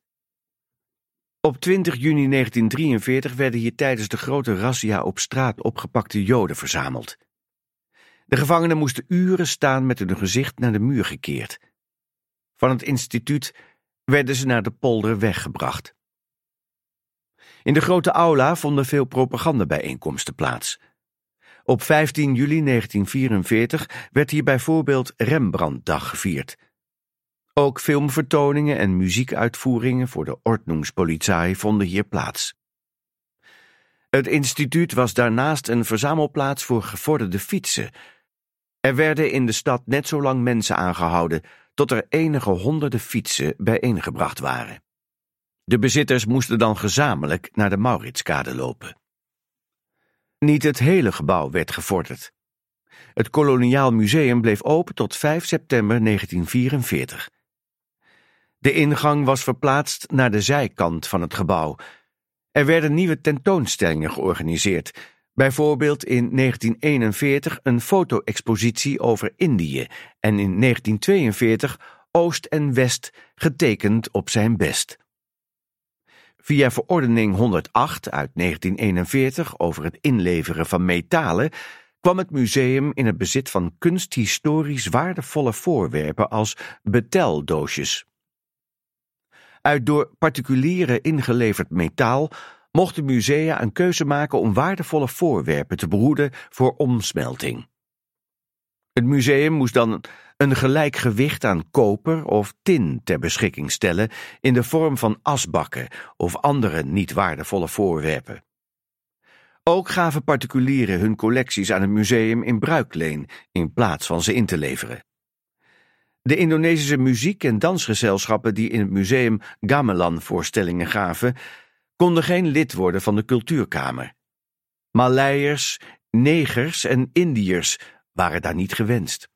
Op 20 juni 1943 werden hier tijdens de grote razzia op straat opgepakte Joden verzameld. De gevangenen moesten uren staan met hun gezicht naar de muur gekeerd. Van het instituut werden ze naar de polder weggebracht. In de grote aula vonden veel propagandabijeenkomsten plaats. Op 15 juli 1944 werd hier bijvoorbeeld Rembrandtdag gevierd. Ook filmvertoningen en muziekuitvoeringen voor de Ordnungspolizei vonden hier plaats. Het instituut was daarnaast een verzamelplaats voor gevorderde fietsen. Er werden in de stad net zo lang mensen aangehouden tot er enige honderden fietsen bijeengebracht waren. De bezitters moesten dan gezamenlijk naar de Mauritskade lopen. Niet het hele gebouw werd gevorderd. Het Koloniaal Museum bleef open tot 5 september 1944. De ingang was verplaatst naar de zijkant van het gebouw. Er werden nieuwe tentoonstellingen georganiseerd, bijvoorbeeld in 1941 een foto-expositie over Indië en in 1942 Oost en West getekend op zijn best. Via verordening 108 uit 1941 over het inleveren van metalen kwam het museum in het bezit van kunsthistorisch waardevolle voorwerpen als beteldoosjes. Uit door particulieren ingeleverd metaal mochten musea een keuze maken om waardevolle voorwerpen te behoeden voor omsmelting. Het museum moest dan een gelijk gewicht aan koper of tin ter beschikking stellen in de vorm van asbakken of andere niet waardevolle voorwerpen. Ook gaven particulieren hun collecties aan het museum in bruikleen in plaats van ze in te leveren. De Indonesische muziek- en dansgezelschappen die in het museum gamelan voorstellingen gaven, konden geen lid worden van de cultuurkamer. Maleiers, negers en Indiërs waren daar niet gewenst.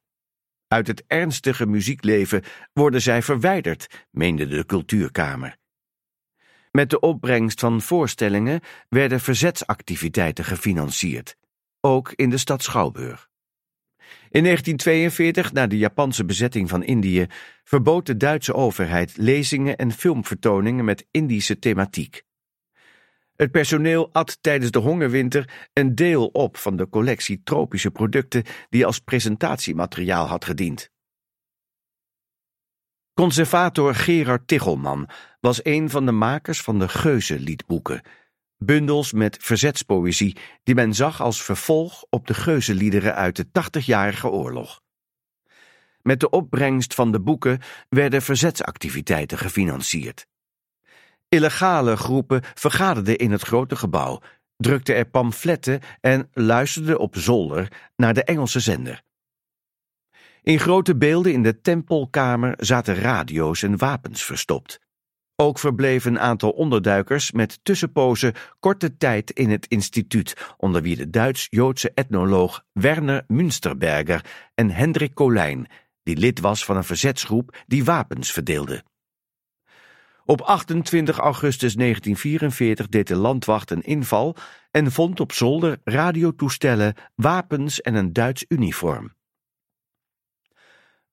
Uit het ernstige muziekleven worden zij verwijderd, meende de cultuurkamer. Met de opbrengst van voorstellingen werden verzetsactiviteiten gefinancierd, ook in de stad Schouwburg. In 1942, na de Japanse bezetting van Indië, verbood de Duitse overheid lezingen en filmvertoningen met Indische thematiek. Het personeel at tijdens de hongerwinter een deel op van de collectie tropische producten die als presentatiemateriaal had gediend. Conservator Gerard Tichelman was een van de makers van de Geuzenliedboeken, bundels met verzetspoëzie die men zag als vervolg op de geuzenliederen uit de Tachtigjarige Oorlog. Met de opbrengst van de boeken werden verzetsactiviteiten gefinancierd. Illegale groepen vergaderden in het grote gebouw, drukten er pamfletten en luisterden op zolder naar de Engelse zender. In grote beelden in de tempelkamer zaten radio's en wapens verstopt. Ook verbleven een aantal onderduikers met tussenpozen korte tijd in het instituut, onder wie de Duits-Joodse etnoloog Werner Münsterberger en Hendrik Colijn, die lid was van een verzetsgroep die wapens verdeelde. Op 28 augustus 1944 deed de landwacht een inval en vond op zolder radiotoestellen, wapens en een Duits uniform.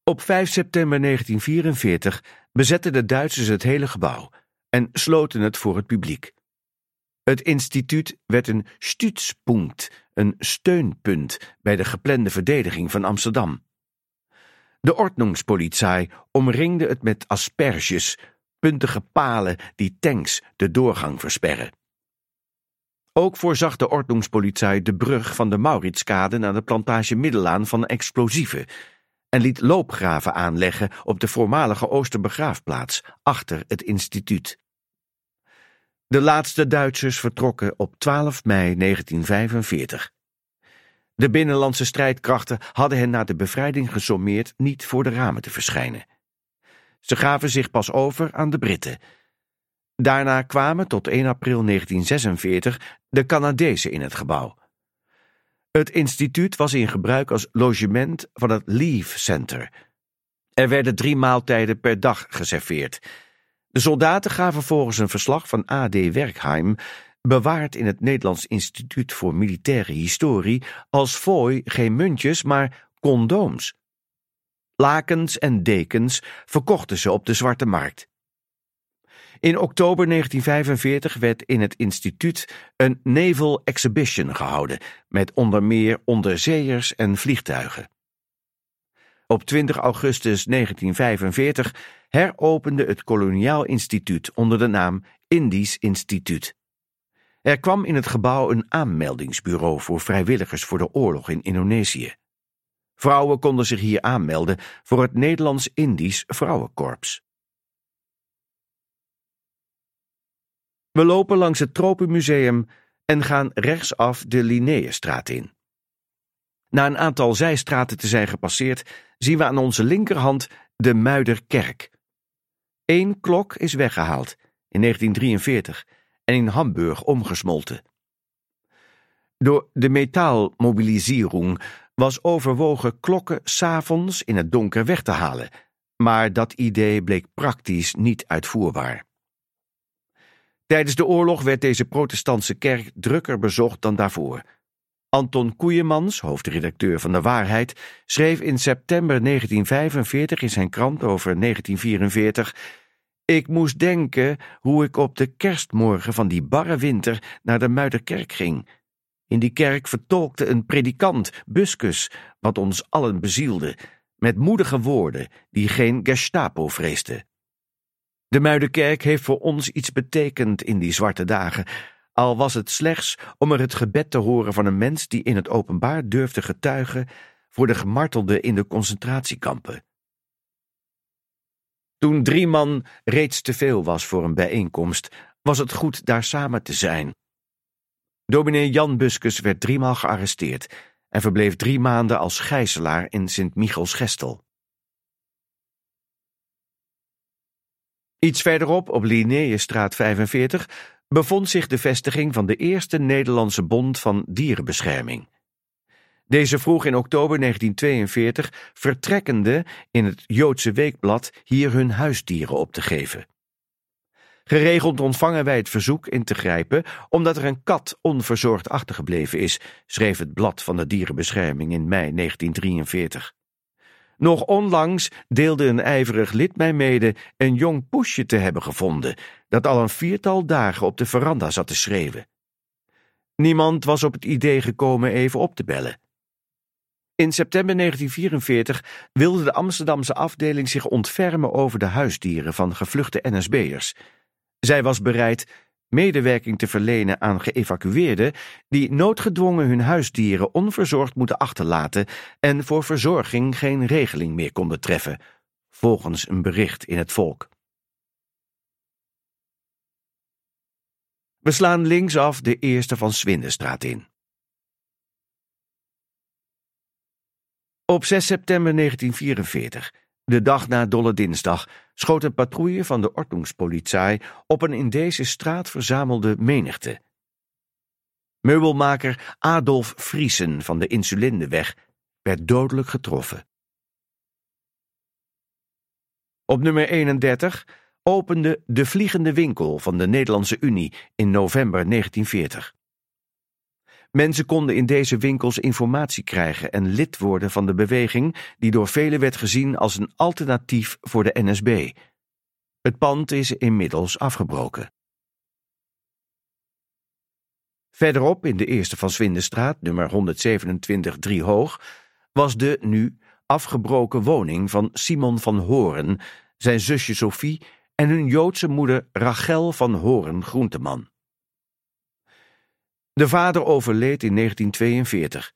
Op 5 september 1944 bezetten de Duitsers het hele gebouw en sloten het voor het publiek. Het instituut werd een stützpunkt, een steunpunt bij de geplande verdediging van Amsterdam. De ordnungspolizei omringde het met asperges, puntige palen die tanks de doorgang versperren. Ook voorzag de ordnungspolizei de brug van de Mauritskade naar de plantage Middelaan van explosieven en liet loopgraven aanleggen op de voormalige Oosterbegraafplaats achter het instituut. De laatste Duitsers vertrokken op 12 mei 1945. De binnenlandse strijdkrachten hadden hen na de bevrijding gesommeerd niet voor de ramen te verschijnen. Ze gaven zich pas over aan de Britten. Daarna kwamen tot 1 april 1946 de Canadezen in het gebouw. Het instituut was in gebruik als logement van het Leave Center. Er werden drie maaltijden per dag geserveerd. De soldaten gaven volgens een verslag van A.D. Werkheim, bewaard in het Nederlands Instituut voor Militaire Historie, als fooi geen muntjes, maar condooms. Lakens en dekens verkochten ze op de zwarte markt. In oktober 1945 werd in het instituut een Naval Exhibition gehouden, met onder meer onderzeeërs en vliegtuigen. Op 20 augustus 1945 heropende het Koloniaal Instituut onder de naam Indisch Instituut. Er kwam in het gebouw een aanmeldingsbureau voor vrijwilligers voor de oorlog in Indonesië. Vrouwen konden zich hier aanmelden voor het Nederlands-Indisch Vrouwenkorps. We lopen langs het Tropenmuseum en gaan rechtsaf de Linnaeusstraat in. Na een aantal zijstraten te zijn gepasseerd, zien we aan onze linkerhand de Muiderkerk. Eén klok is weggehaald in 1943 en in Hamburg omgesmolten. Door de metaalmobilisering was overwogen klokken s'avonds in het donker weg te halen, maar dat idee bleek praktisch niet uitvoerbaar. Tijdens de oorlog werd deze protestantse kerk drukker bezocht dan daarvoor. Anton Koeiemans, hoofdredacteur van De Waarheid, schreef in september 1945 in zijn krant over 1944: Ik moest denken hoe ik op de kerstmorgen van die barre winter naar de Muiderkerk ging. In die kerk vertolkte een predikant, Buscus, wat ons allen bezielde, met moedige woorden die geen Gestapo vreesde. De Muidenkerk heeft voor ons iets betekend in die zwarte dagen, al was het slechts om er het gebed te horen van een mens die in het openbaar durfde getuigen voor de gemartelden in de concentratiekampen. Toen drie man reeds te veel was voor een bijeenkomst, was het goed daar samen te zijn. Dominee Jan Buskus werd driemaal gearresteerd en verbleef drie maanden als gijzelaar in Sint-Michels-Gestel. Iets verderop, op Linnaeusstraat 45, bevond zich de vestiging van de eerste Nederlandse Bond van Dierenbescherming. Deze vroeg in oktober 1942 vertrekkende in het Joodse weekblad hier hun huisdieren op te geven. Geregeld ontvangen wij het verzoek in te grijpen omdat er een kat onverzorgd achtergebleven is, schreef het blad van de dierenbescherming in mei 1943. Nog onlangs deelde een ijverig lid mij mede een jong poesje te hebben gevonden, dat al een viertal dagen op de veranda zat te schreeuwen. Niemand was op het idee gekomen even op te bellen. In september 1944 wilde de Amsterdamse afdeling zich ontfermen over de huisdieren van gevluchte NSB'ers. Zij was bereid medewerking te verlenen aan geëvacueerden die noodgedwongen hun huisdieren onverzorgd moeten achterlaten en voor verzorging geen regeling meer konden treffen, volgens een bericht in het volk. We slaan linksaf de eerste van Swindestraat in. Op 6 september 1944, de dag na Dolle Dinsdag, schoot een patrouille van de Ordnungspolizei op een in deze straat verzamelde menigte. Meubelmaker Adolf Friesen van de Insulindeweg werd dodelijk getroffen. Op nummer 31 opende de Vliegende Winkel van de Nederlandse Unie in november 1940. Mensen konden in deze winkels informatie krijgen en lid worden van de beweging die door velen werd gezien als een alternatief voor de NSB. Het pand is inmiddels afgebroken. Verderop in de eerste van Swindestraat, nummer 127 3 hoog, was de nu afgebroken woning van Simon van Horen, zijn zusje Sophie en hun Joodse moeder Rachel van Horen Groenteman. De vader overleed in 1942.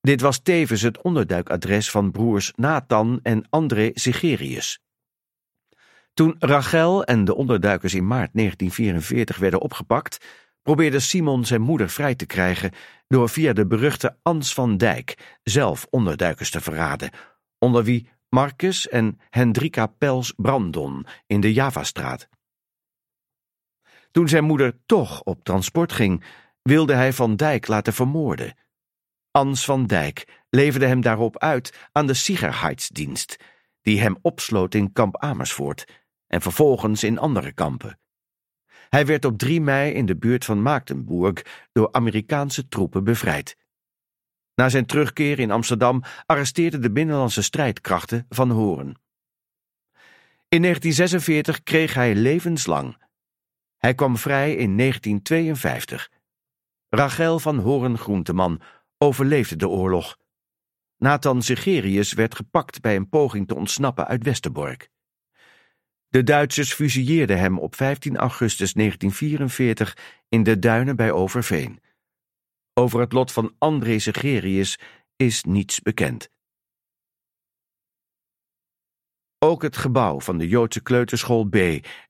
Dit was tevens het onderduikadres van broers Nathan en André Sigerius. Toen Rachel en de onderduikers in maart 1944 werden opgepakt, probeerde Simon zijn moeder vrij te krijgen door via de beruchte Ans van Dijk zelf onderduikers te verraden, onder wie Marcus en Hendrika Pels Brandon in de Javastraat. Toen zijn moeder toch op transport ging, wilde hij Van Dijk laten vermoorden. Ans van Dijk leverde hem daarop uit aan de Sicherheidsdienst, die hem opsloot in kamp Amersfoort en vervolgens in andere kampen. Hij werd op 3 mei in de buurt van Maagdenburg door Amerikaanse troepen bevrijd. Na zijn terugkeer in Amsterdam arresteerden de binnenlandse strijdkrachten Van Horen. In 1946 kreeg hij levenslang. Hij kwam vrij in 1952. Rachel van Horen Groenteman overleefde de oorlog. Nathan Segerius werd gepakt bij een poging te ontsnappen uit Westerbork. De Duitsers fusilleerden hem op 15 augustus 1944 in de duinen bij Overveen. Over het lot van André Segerius is niets bekend. Ook het gebouw van de Joodse kleuterschool B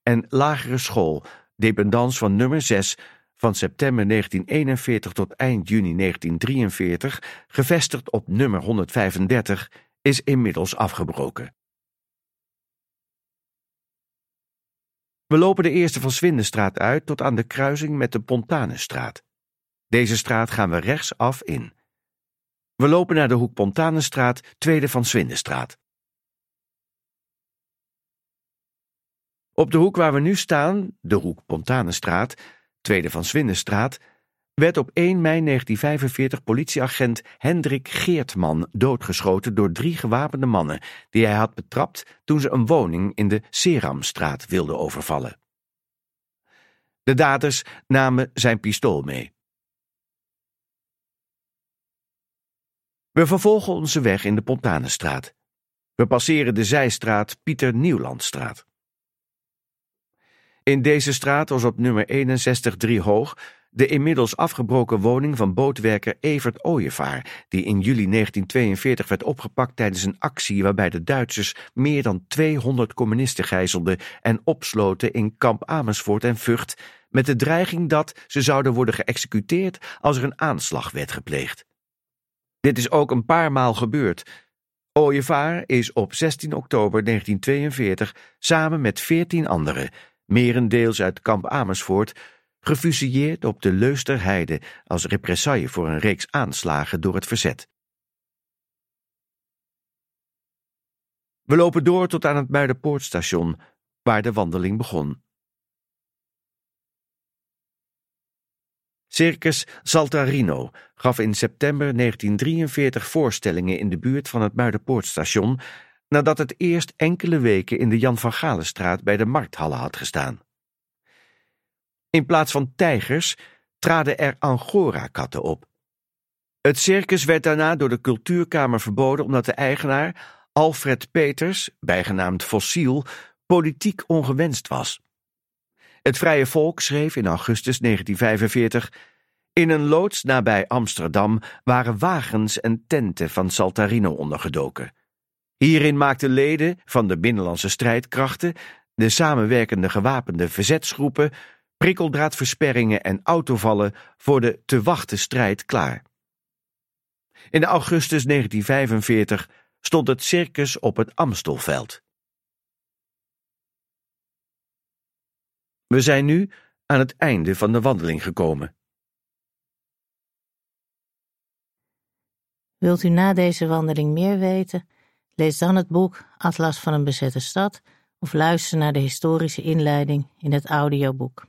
en lagere school, dependance van nummer 6, van september 1941 tot eind juni 1943, gevestigd op nummer 135, is inmiddels afgebroken. We lopen de eerste van Swindenstraat uit tot aan de kruising met de Pontanenstraat. Deze straat gaan we rechtsaf in. We lopen naar de hoek Pontanenstraat, tweede van Swindenstraat. Op de hoek waar we nu staan, de hoek Pontanenstraat, tweede van Swindenstraat, werd op 1 mei 1945 politieagent Hendrik Geertman doodgeschoten door drie gewapende mannen die hij had betrapt toen ze een woning in de Seramstraat wilden overvallen. De daders namen zijn pistool mee. We vervolgen onze weg in de Pontanenstraat. We passeren de zijstraat Pieter Nieuwlandstraat. In deze straat was op nummer 61 3 hoog de inmiddels afgebroken woning van bootwerker Evert Ooyevaar, die in juli 1942 werd opgepakt tijdens een actie waarbij de Duitsers meer dan 200 communisten gijzelden en opsloten in kamp Amersfoort en Vught, met de dreiging dat ze zouden worden geëxecuteerd als er een aanslag werd gepleegd. Dit is ook een paar maal gebeurd. Ooyevaar is op 16 oktober 1942 samen met 14 anderen, merendeels uit kamp Amersfoort, gefusilleerd op de Leusterheide als represaille voor een reeks aanslagen door het verzet. We lopen door tot aan het Muiderpoortstation, waar de wandeling begon. Circus Saltarino gaf in september 1943 voorstellingen in de buurt van het Muiderpoortstation nadat het eerst enkele weken in de Jan van Galenstraat bij de markthallen had gestaan. In plaats van tijgers traden er angora-katten op. Het circus werd daarna door de cultuurkamer verboden omdat de eigenaar, Alfred Peters, bijgenaamd Fossiel, politiek ongewenst was. Het Vrije Volk schreef in augustus 1945: In een loods nabij Amsterdam waren wagens en tenten van Saltarino ondergedoken. Hierin maakten leden van de binnenlandse strijdkrachten, de samenwerkende gewapende verzetsgroepen, prikkeldraadversperringen en autovallen voor de te wachten strijd klaar. In augustus 1945 stond het circus op het Amstelveld. We zijn nu aan het einde van de wandeling gekomen. Wilt u na deze wandeling meer weten? Lees dan het boek Atlas van een bezette stad of luister naar de historische inleiding in het audioboek.